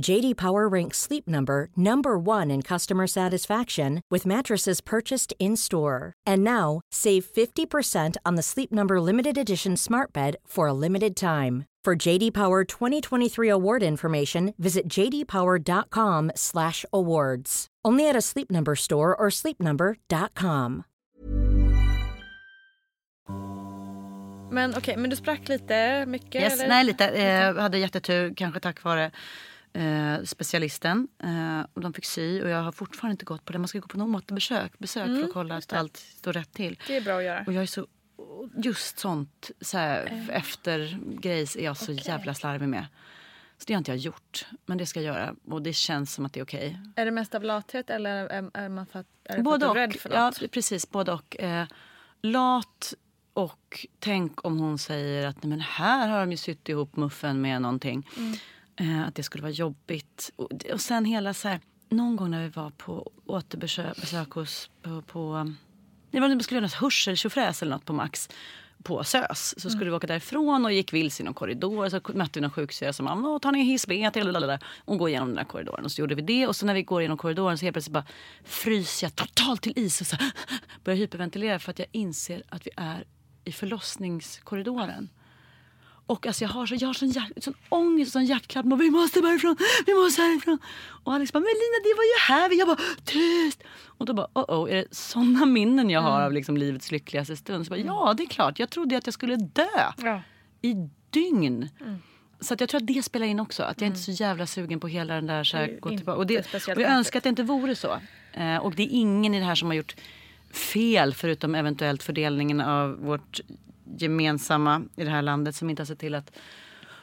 JD Power ranks Sleep Number number 1 in customer satisfaction with mattresses purchased in-store. And now, save 50% on the Sleep Number limited edition Smart Bed for a limited time. For JD Power 2023 award information, visit jdpower.com/awards. Only at a Sleep Number store or sleepnumber.com. Men okej, men du sprack lite mycket? Yes, eller? nej, lite. Eh, hade jättetur, kanske tack vare eh, specialisten. Eh, och de fick sy och jag har fortfarande inte gått på det. Man ska gå på något återbesök besök för att kolla att allt står rätt till. Det är bra att göra. Och jag är så, just sånt så här, efter grejs är jag så jävla slarvig med. Så det har inte jag gjort. Men det ska jag göra och det känns som att det är okej. Är det mest av lathet eller är, är man för att, är det Både för att rädd för Ja, något? precis. Både och. Eh, lat och tänk om hon säger att Nej, men här har de ju sytt ihop muffen med någonting. Eh, att det skulle vara jobbigt. Och, och sen hela så här, någon gång när vi var på återbesök besök hos, på, på det var när vi skulle göra något hörsel eller något på Max på SÖS. Så skulle vi åka därifrån och gick vilse i någon korridor. Så mötte vi någon sjuksyster som bara, ta ner hissbet och gå igenom den där korridoren. Och så gjorde vi det. Och så när vi går igenom korridoren så helt plötsligt bara fryser jag totalt till is och så börjar hyperventilera för att jag inser att vi är i förlossningskorridoren. Och alltså jag har, så, jag har sån, hjärt, sån ångest och sån hjärtklappning. Vi måste bara ifrån, vi måste härifrån. Och Alex bara, men Lina det var ju här. Jag bara, tyst. Och då bara, oh oh, är det såna minnen jag har av liksom livets lyckligaste stund? Så bara, ja det är klart, jag trodde att jag skulle dö Ja. i dygn. Så att jag tror att det spelar in också. Att jag inte är så jävla sugen på hela den där... Så här, är gå tillbaka. Och, det, och jag önskar att det inte vore så. Eh, och det är ingen i det här som har gjort fel förutom eventuellt fördelningen av vårt gemensamma i det här landet som inte har sett till att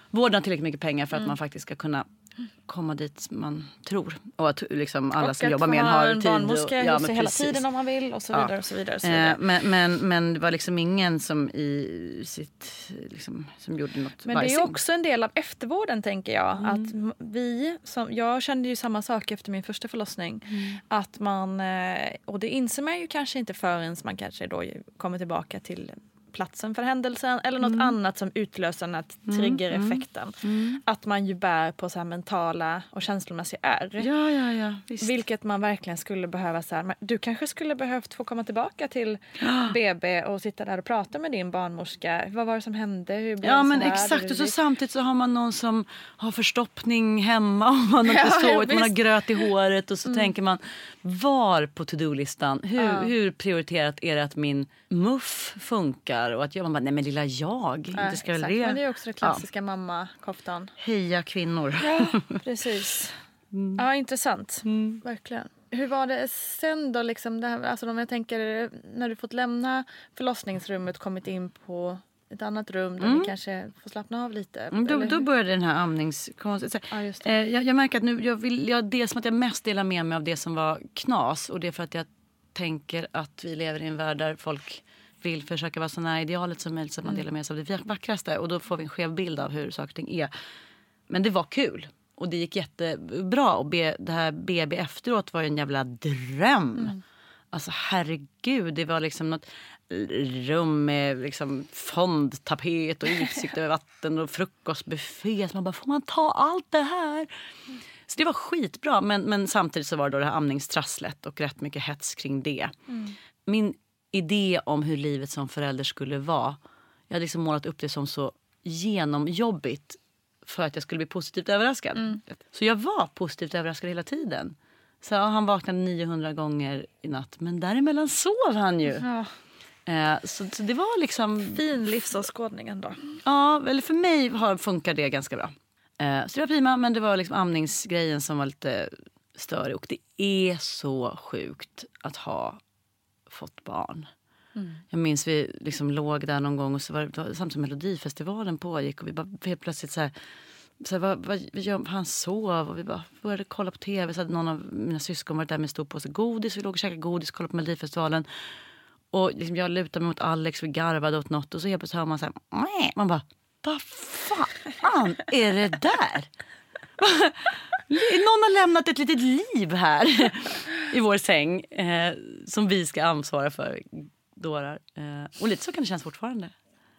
vårda tillräckligt mycket pengar för att Mm. man faktiskt ska kunna komma dit man tror. Och att liksom alla och som jobbar med en ha har en tid. och- ja, men hela precis. tiden om man vill och så Ja. vidare. Och så vidare, och så vidare. Eh, men, men, men det var liksom ingen som i sitt liksom, som gjorde något Men det är också en del av eftervården tänker jag. Mm. Att vi, som, jag kände ju samma sak efter min första förlossning. Mm. Att man, eh, och det inser man ju kanske inte förrän man kanske då kommer tillbaka till platsen för händelsen eller Mm. något annat som utlöser den här triggereffekten. Mm. Att man ju bär på så mentala och känslomässiga ärr. Ja, ja, ja. Visst. Vilket man verkligen skulle behöva. Så här, du kanske skulle behövt få komma tillbaka till BB och sitta där och prata med din barnmorska. Vad var det som hände? Hur blev Ja men här? exakt och så samtidigt så har man någon som har förstoppning hemma och man har inte Ja, sovit, man har gröt i håret och så tänker man var på to-do-listan, hur, hur prioriterat är det att min muff funkar och att jag man bara nej men lilla jag, Ja, inte ska väl det. Men det är också det klassiska mammakoftan. Heja kvinnor. Ja, precis. Mm. Ja, intressant. Verkligen. Hur var det sen då? Liksom det här, alltså om jag tänker när du fått lämna förlossningsrummet kommit in på ett annat rum där ni kanske får slappna av lite. Mm, Då, då började den här amningskonsten. Ja. Eh, jag, jag märker att nu, jag vill, jag, som att jag mest delar med mig av det som var knas. Och det är för att jag tänker att vi lever i en värld där folk vill försöka vara så nära idealet som möjligt så att man delar med sig av det vackraste. Och då får vi en skev bild av hur saker och ting är. Men det var kul. Och det gick jättebra. Och be, det här BB efteråt var ju en jävla dröm. Alltså herregud, det var liksom något rum med liksom fondtapet och utsikt över vatten och frukostbuffé. Så man bara, får man ta allt det här? Så det var skitbra. Men, men samtidigt så var det då det här amningstrasslet och rätt mycket hets kring det. Min idé om hur livet som förälder skulle vara. Jag hade liksom målat upp det som så genomjobbigt för att jag skulle bli positivt överraskad. Så jag var positivt överraskad hela tiden. Så ja, han vaknade 900 gånger i natt, men däremellan sov han ju. Ja, Eh, så, så det var liksom... fin livsåskådning ändå. Ja, eller för mig har, funkar det ganska bra. Eh, så det var prima, men det var liksom amningsgrejen som var lite störig. Och det är så sjukt att ha fått barn. Jag minns vi liksom låg där någon gång och så var det samtidigt som Melodifestivalen pågick och vi bara helt plötsligt så här, så här, vad, vad, gör, han sov och vi bara började kolla på tv. Så hade någon av mina syskon varit där med en stor påse godis. Vi låg och käkade godis och kollade på Melodifestivalen. Och liksom jag lutade mig mot Alex, vi garvade åt något och så helt plötsligt hör man så här, man bara, vad fan är det där? Någon har lämnat ett litet liv här i vår säng eh, som vi ska ansvara för, dårar. Eh, och lite så kan det kännas fortfarande.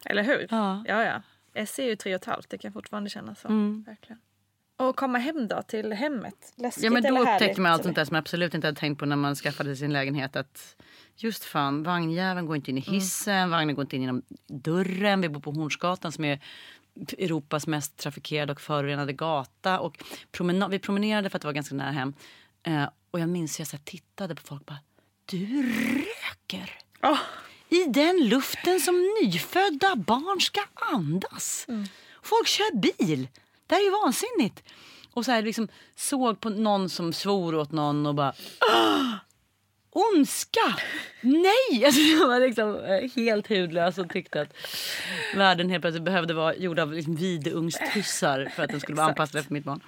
Eller hur? Ja. ja. ja. S är ju tre och ett halvt, det kan fortfarande kännas så. Mm. Verkligen. Och komma hem då, till hemmet. Läskigt Ja, men då eller härligt? upptäckte man allt sånt där som jag absolut inte hade tänkt på när man skaffade sin lägenhet. Att just fan, vagnjäveln går inte in i hissen, vagnen går inte in genom dörren. Vi bor på Hornsgatan som är Europas mest trafikerade och förorenade gata. Och promena- vi promenerade för att det var ganska nära hem. Eh, och jag minns att jag så tittade på folk bara, du röker! I den luften som nyfödda barn ska andas. Folk kör bil. Det här är ju vansinnigt. Och så här liksom såg på någon som svor åt någon och bara "Åh! Ondska! Nej! Alltså jag var liksom eh, helt hudlös och tyckte att världen helt plötsligt behövde vara gjord av liksom vidungstussar för att den skulle vara anpassad efter mitt barn.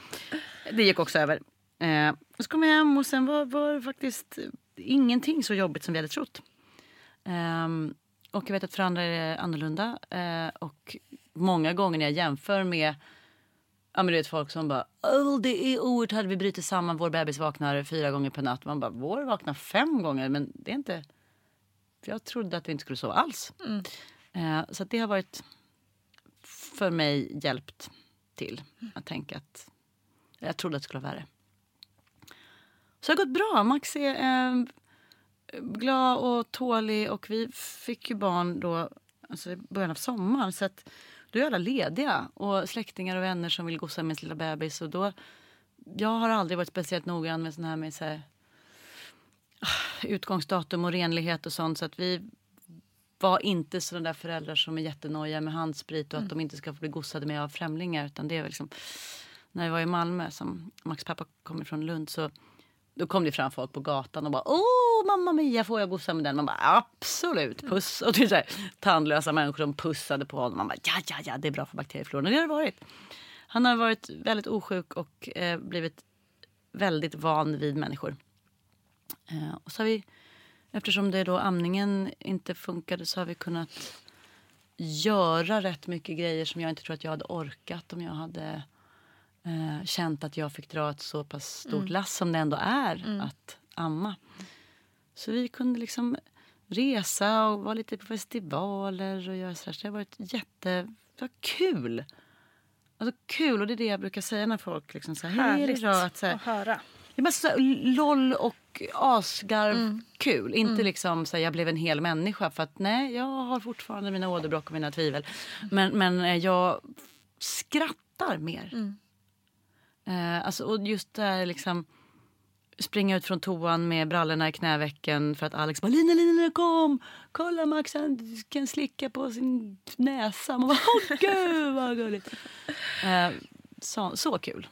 Det gick också över. Eh, så kom jag hem och sen var, var faktiskt ingenting så jobbigt som vi hade trott. Ehm, och jag vet att för andra är det annorlunda. Eh, och många gånger när jag jämför med Ja men du vet folk som bara det är oerhört vi brutit samman, vår bebis vaknar fyra gånger per natt. Man bara vår vaknar fem gånger men det är inte jag trodde att vi inte skulle sova alls. Eh, så det har varit för mig hjälpt till att tänka att jag trodde att det skulle vara värre. Så det har gått bra. Max är eh, glad och tålig och vi fick ju barn då alltså i början av sommaren. Så att då är alla lediga och släktingar och vänner som vill gosa med sin lilla bebis. Och då, jag har aldrig varit speciellt noggrann med sån här med så här, ah, utgångsdatum och renlighet och sånt. Så att vi var inte sådana där föräldrar som är jättenojiga med handsprit och att de inte ska få bli gossade med av främlingar. Utan det är liksom, när vi var i Malmö, som Max pappa kommer från Lund, så då kom det fram folk på gatan och bara Åh mamma Mia får jag gossa med den? Man bara absolut puss. Och det är så här, tandlösa människor som pussade på honom. Man bara ja ja ja det är bra för bakteriefloran. Och det har det varit. Han har varit väldigt osjuk och eh, blivit väldigt van vid människor. Eh, och så har vi, eftersom det då amningen inte funkade så har vi kunnat göra rätt mycket grejer som jag inte tror att jag hade orkat om jag hade eh, känt att jag fick dra ett så pass stort lass som det ändå är att amma. Så vi kunde liksom resa och vara lite på festivaler och göra sådär. Så det har varit jätte... Det var kul. Alltså kul, och det är det jag brukar säga när folk liksom säger hej är det Härligt bra? Att, så här, att höra. det är bara så här, LOL och asgarv kul. Inte liksom så här, jag blev en hel människa. För att nej, jag har fortfarande mina åderbråck och mina tvivel. Men, men eh, jag skrattar mer. Eh, alltså, och just det här liksom springa ut från toan med brallorna i knävecken för att Alex bara Lina, Lina, kom! Kolla Max han kan slicka på sin näsa. Man bara åh gud vad gulligt. Eh, så, så kul.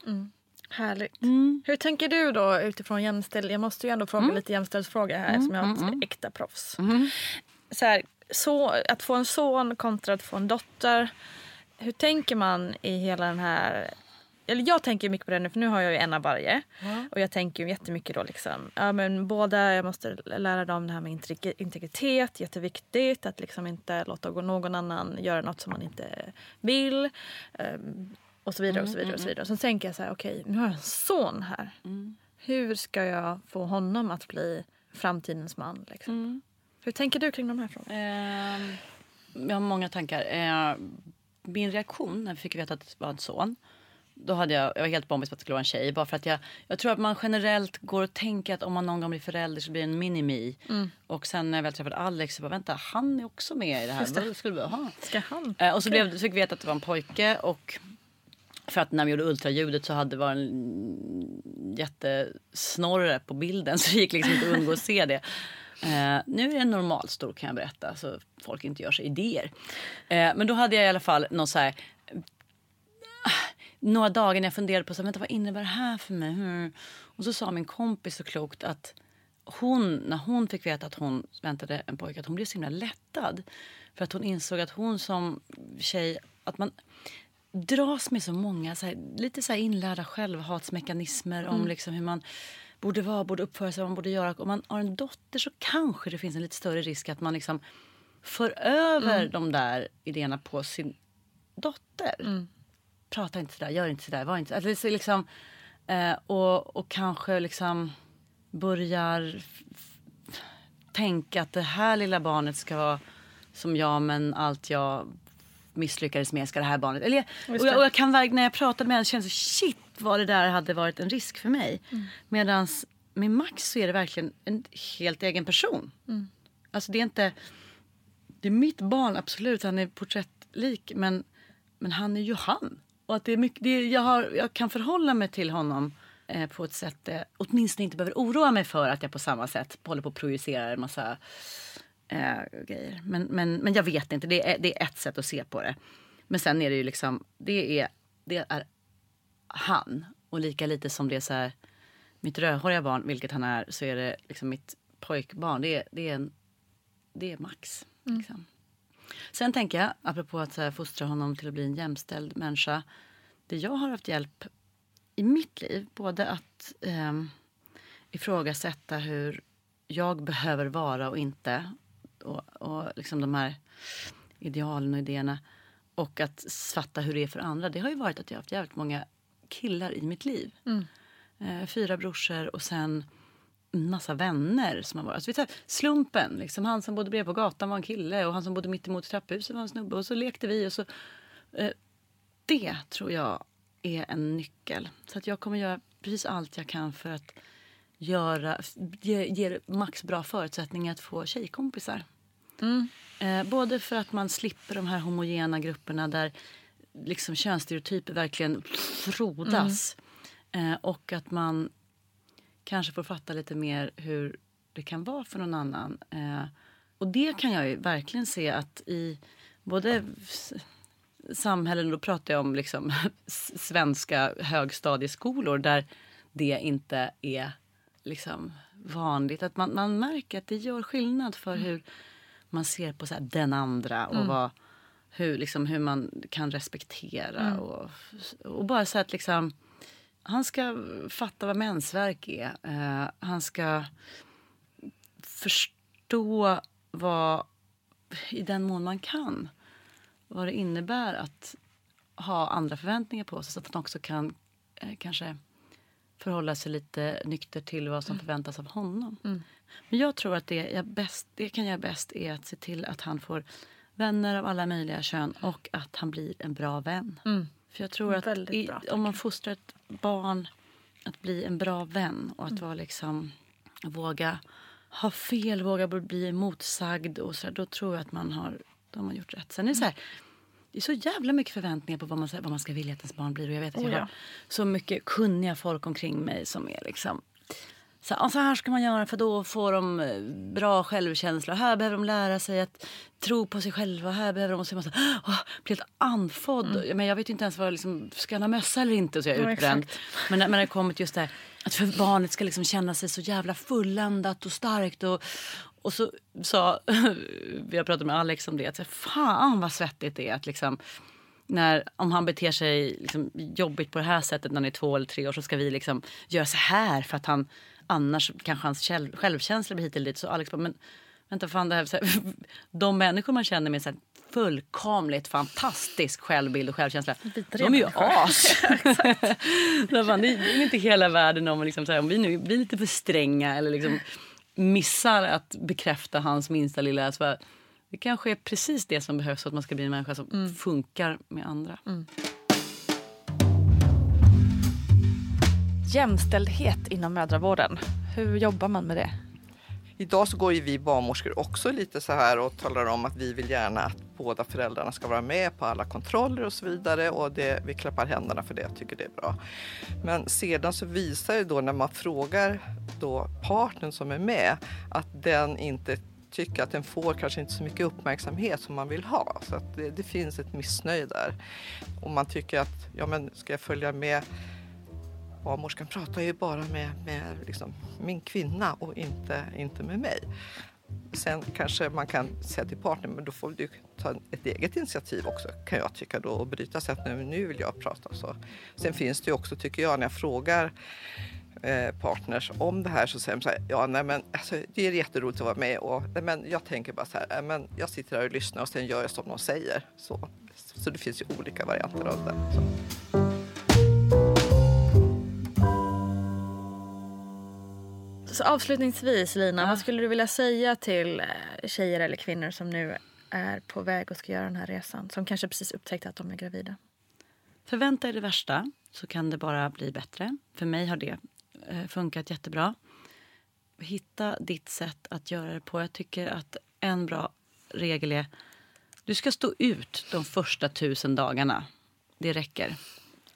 Härligt. Mm. Hur tänker du då utifrån jämställd? Jag måste ju ändå fråga lite jämställdhetsfråga här Mm, som jag är ett äkta proffs. Så här, så, att få en son kontra att få en dotter. Hur tänker man i hela den här... Eller jag tänker mycket på det nu för nu har jag ju en av varje. Och jag tänker ju jättemycket då liksom, ja men båda, jag måste lära dem det här med integ- integritet, jätteviktigt. Att liksom inte låta någon annan göra något som man inte vill. ehm, och så vidare och så vidare. och så vidare. Och så tänker jag så här, okej nu har jag en son här. Hur ska jag få honom att bli framtidens man? Liksom? Hur tänker du kring de här frågorna? Eh, jag har många tankar. Eh, min reaktion när vi fick veta att det var en son. Då hade jag, jag var helt bombis på att det skulle vara en tjej. Bara för att jag, jag tror att man generellt går och tänker att om man någon gång blir förälder så blir det en mini-me. Och sen när jag väl träffade Alex så bara vänta han är också med i det här. Vad skulle vi ha? Ska han? Eh, och så, blev, fick vi veta att det var en pojke. Och för att när vi gjorde ultraljudet så hade det varit en jättesnorre på bilden så det gick liksom inte att undgå att se det. Eh, nu är det normal stor kan jag berätta så folk inte gör sig idéer. Eh, men då hade jag i alla fall någon så här några dagar när jag funderade på så vänta, vad innebär det här för mig. Hmm. Och så sa min kompis så klokt att hon, när hon fick veta att hon väntade en pojke, att hon blev så himla lättad. För att hon insåg att hon som tjej, att man dras med så många så här, lite så här inlärda självhatsmekanismer om liksom hur man borde vara, borde uppföra sig, vad man borde göra. Om man har en dotter så kanske det finns en lite större risk att man liksom för över Mm. de där idéerna på sin dotter. Mm. Prata inte sådär, gör inte sådär, var inte sådär. Alltså, liksom, eh, och, och kanske liksom börjar tänka att det här lilla barnet ska vara som jag men allt jag misslyckades med ska det här barnet... Eller, och, jag, och jag kan verkligen, när jag pratade med henne kände jag shit vad det där hade varit en risk för mig. Mm. Medan med Max så är det verkligen en helt egen person. Mm. Alltså det är inte... Det är mitt barn, absolut. Han är porträttlik. Men, men han är ju han. Och att det är mycket, det är, jag, har, jag kan förhålla mig till honom eh, på ett sätt eh, åtminstone inte behöver oroa mig för att jag på samma sätt håller på och projicerar en massa eh, grejer. Men, men, men jag vet inte. Det är, det är ett sätt att se på det. Men sen är det ju liksom... Det är, det är han. Och lika lite som det är så här... Mitt rödhåriga barn, vilket han är, så är det liksom mitt pojkbarn. Det är, det är, en, det är Max. Liksom. Sen tänker jag, apropå att så här, fostra honom till att bli en jämställd människa. Det jag har haft hjälp i mitt liv, både att ehm, ifrågasätta hur jag behöver vara och inte. Och, och liksom de här idealen och idéerna. Och att fatta hur det är för andra. Det har ju varit att jag har haft jävligt många killar i mitt liv. Eh, fyra brorsor och sen en massa vänner som har varit. Alltså, vet slumpen. Liksom, han som bodde bredvid på gatan var en kille och han som bodde mitt emot trapphuset var en snubbe. Och så lekte vi. Och så, eh, det tror jag är en nyckel. Så att jag kommer göra precis allt jag kan för att göra, ge, ge Max bra förutsättningar att få tjejkompisar. Eh, både för att man slipper de här homogena grupperna där liksom könsstereotyper verkligen frodas. Eh, och att man kanske får fatta lite mer hur det kan vara för någon annan. Eh, och det kan jag ju verkligen se att i både samhällen, då pratar jag om liksom svenska högstadieskolor där det inte är liksom vanligt. Att man, man märker att det gör skillnad för hur man ser på så här, den andra och vad, hur, liksom, hur man kan respektera. Och, och bara så att liksom, han ska fatta vad mensvärk är. Eh, han ska förstå vad, i den mån man kan, vad det innebär att ha andra förväntningar på sig så att han också kan eh, kanske förhålla sig lite nykter till vad som förväntas av honom. Men jag tror att det jag bäst, det kan jag bäst är att se till att han får vänner av alla möjliga kön och att han blir en bra vän. För jag tror att i, om man fostrar ett barn att bli en bra vän och att vara liksom våga ha fel, våga bli emotsagd och så där, då tror jag att man har, då har man gjort rätt. Sen är det så här, det är så jävla mycket förväntningar på vad man, vad man ska vilja att ens barn blir. Och jag vet att Oh, jag ja. har så mycket kunniga folk omkring mig som är liksom så, här, "Ah, så här ska man göra för då får de eh, bra självkänsla. Här behöver de lära sig att tro på sig själva. Här behöver de så här, "Åh", blir helt andfådd. Men jag vet inte ens vad liksom, ska han ha mössa eller inte? Så jag är Ja, utbränd. Men när det kommer till just det här, att för barnet ska liksom känna sig så jävla fulländat och starkt. Och, och så sa, vi har pratat med Alex om det, att fan vad svettigt det är att liksom när, om han beter sig liksom jobbigt på det här sättet när han är två eller tre år så ska vi liksom göra så här för att han annars kanske hans själv, självkänsla blir hit eller dit. Så Alex bara, men vänta fan det här, så här de människor man känner med så här fullkomligt fantastisk självbild och självkänsla, de är ju as. Fan, det är inte hela världen om, liksom, så här, om vi nu blir lite för stränga eller liksom missar att bekräfta hans minsta lilla... Så här, det kanske är precis det som behövs för att man ska bli en människa som funkar med andra. Jämställdhet inom mödravården. Hur jobbar man med det? Idag så går ju vi barnmorskor också lite så här och talar om att vi vill gärna att båda föräldrarna ska vara med på alla kontroller och så vidare och det, vi klappar händerna för det, och tycker det är bra. Men sedan så visar det då när man frågar då partnern som är med att den inte tycker att den får kanske inte så mycket uppmärksamhet som man vill ha. Så att det, det finns ett missnöje där. Och man tycker att, ja men ska jag följa med barnmorskan pratar ju bara med, med liksom, min kvinna och inte, inte med mig. Sen kanske man kan säga till partnern, men då får du ta ett eget initiativ också kan jag tycka då och bryta sig att nu, nu vill jag prata. Så. Sen finns det ju också, tycker jag, när jag frågar eh, partners om det här så säger de så här, ja nej men alltså, det är jätteroligt att vara med och nej, men jag tänker bara så här, nej, men jag sitter här och lyssnar och sen gör jag som de säger. Så, så det finns ju olika varianter av det. Så. Så avslutningsvis Lina, vad skulle du vilja säga till eh, tjejer eller kvinnor som nu är på väg och ska göra den här resan? Som kanske precis upptäckte att de är gravida. Förvänta er det värsta så kan det bara bli bättre. För mig har det eh, funkat jättebra. Hitta ditt sätt att göra det på. Jag tycker att en bra regel är du ska stå ut de första tusen dagarna. Det räcker.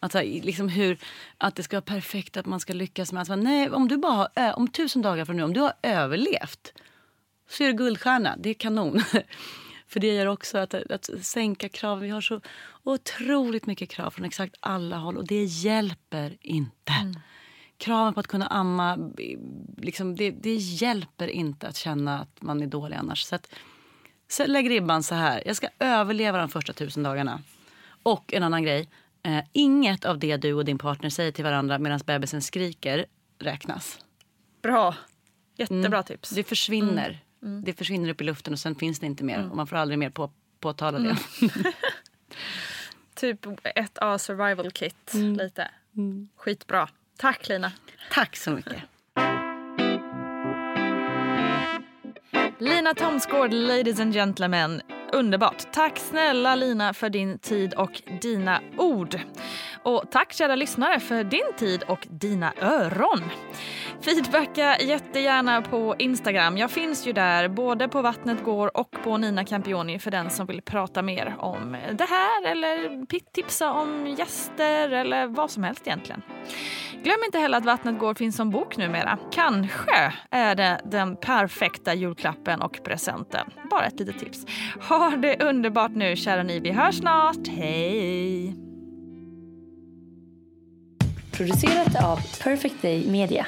Alltså, liksom hur, att det ska vara perfekt, att man ska lyckas med... Alltså, nej, om du bara har, om tusen dagar från nu, om du har överlevt så är det guldstjärna. Det är kanon. För det gör också att, att sänka kraven. Vi har så otroligt mycket krav från exakt alla håll och det hjälper inte. Mm. Kraven på att kunna amma, liksom, det, det hjälper inte att känna att man är dålig annars. Så, att, så lägg ribban så här. Jag ska överleva de första tusen dagarna. Och en annan grej. Eh, inget av det du och din partner säger till varandra medan bebisen skriker räknas. Bra. Jättebra mm. tips. Det försvinner. Mm. Mm. Det försvinner upp i luften och sen finns det inte mer. Mm. Och man får aldrig mer på, påtala det. Mm. typ ett A survival kit. Mm. Lite. Skitbra. Tack Lina. Tack så mycket. Lina Thomsgård, ladies and gentlemen. Underbart. Tack snälla Lina för din tid och dina ord. Och tack kära lyssnare för din tid och dina öron. Feedbacka jättegärna på Instagram. Jag finns ju där både på Vattnet går och på Nina Campioni för den som vill prata mer om det här eller tipsa om gäster eller vad som helst egentligen. Glöm inte heller att Vattnet går finns som bok numera. Kanske är det den perfekta julklappen och presenten. Bara ett litet tips. Ha det underbart nu kära ni. Vi hörs snart. Hej! Producerat av Perfect Day Media.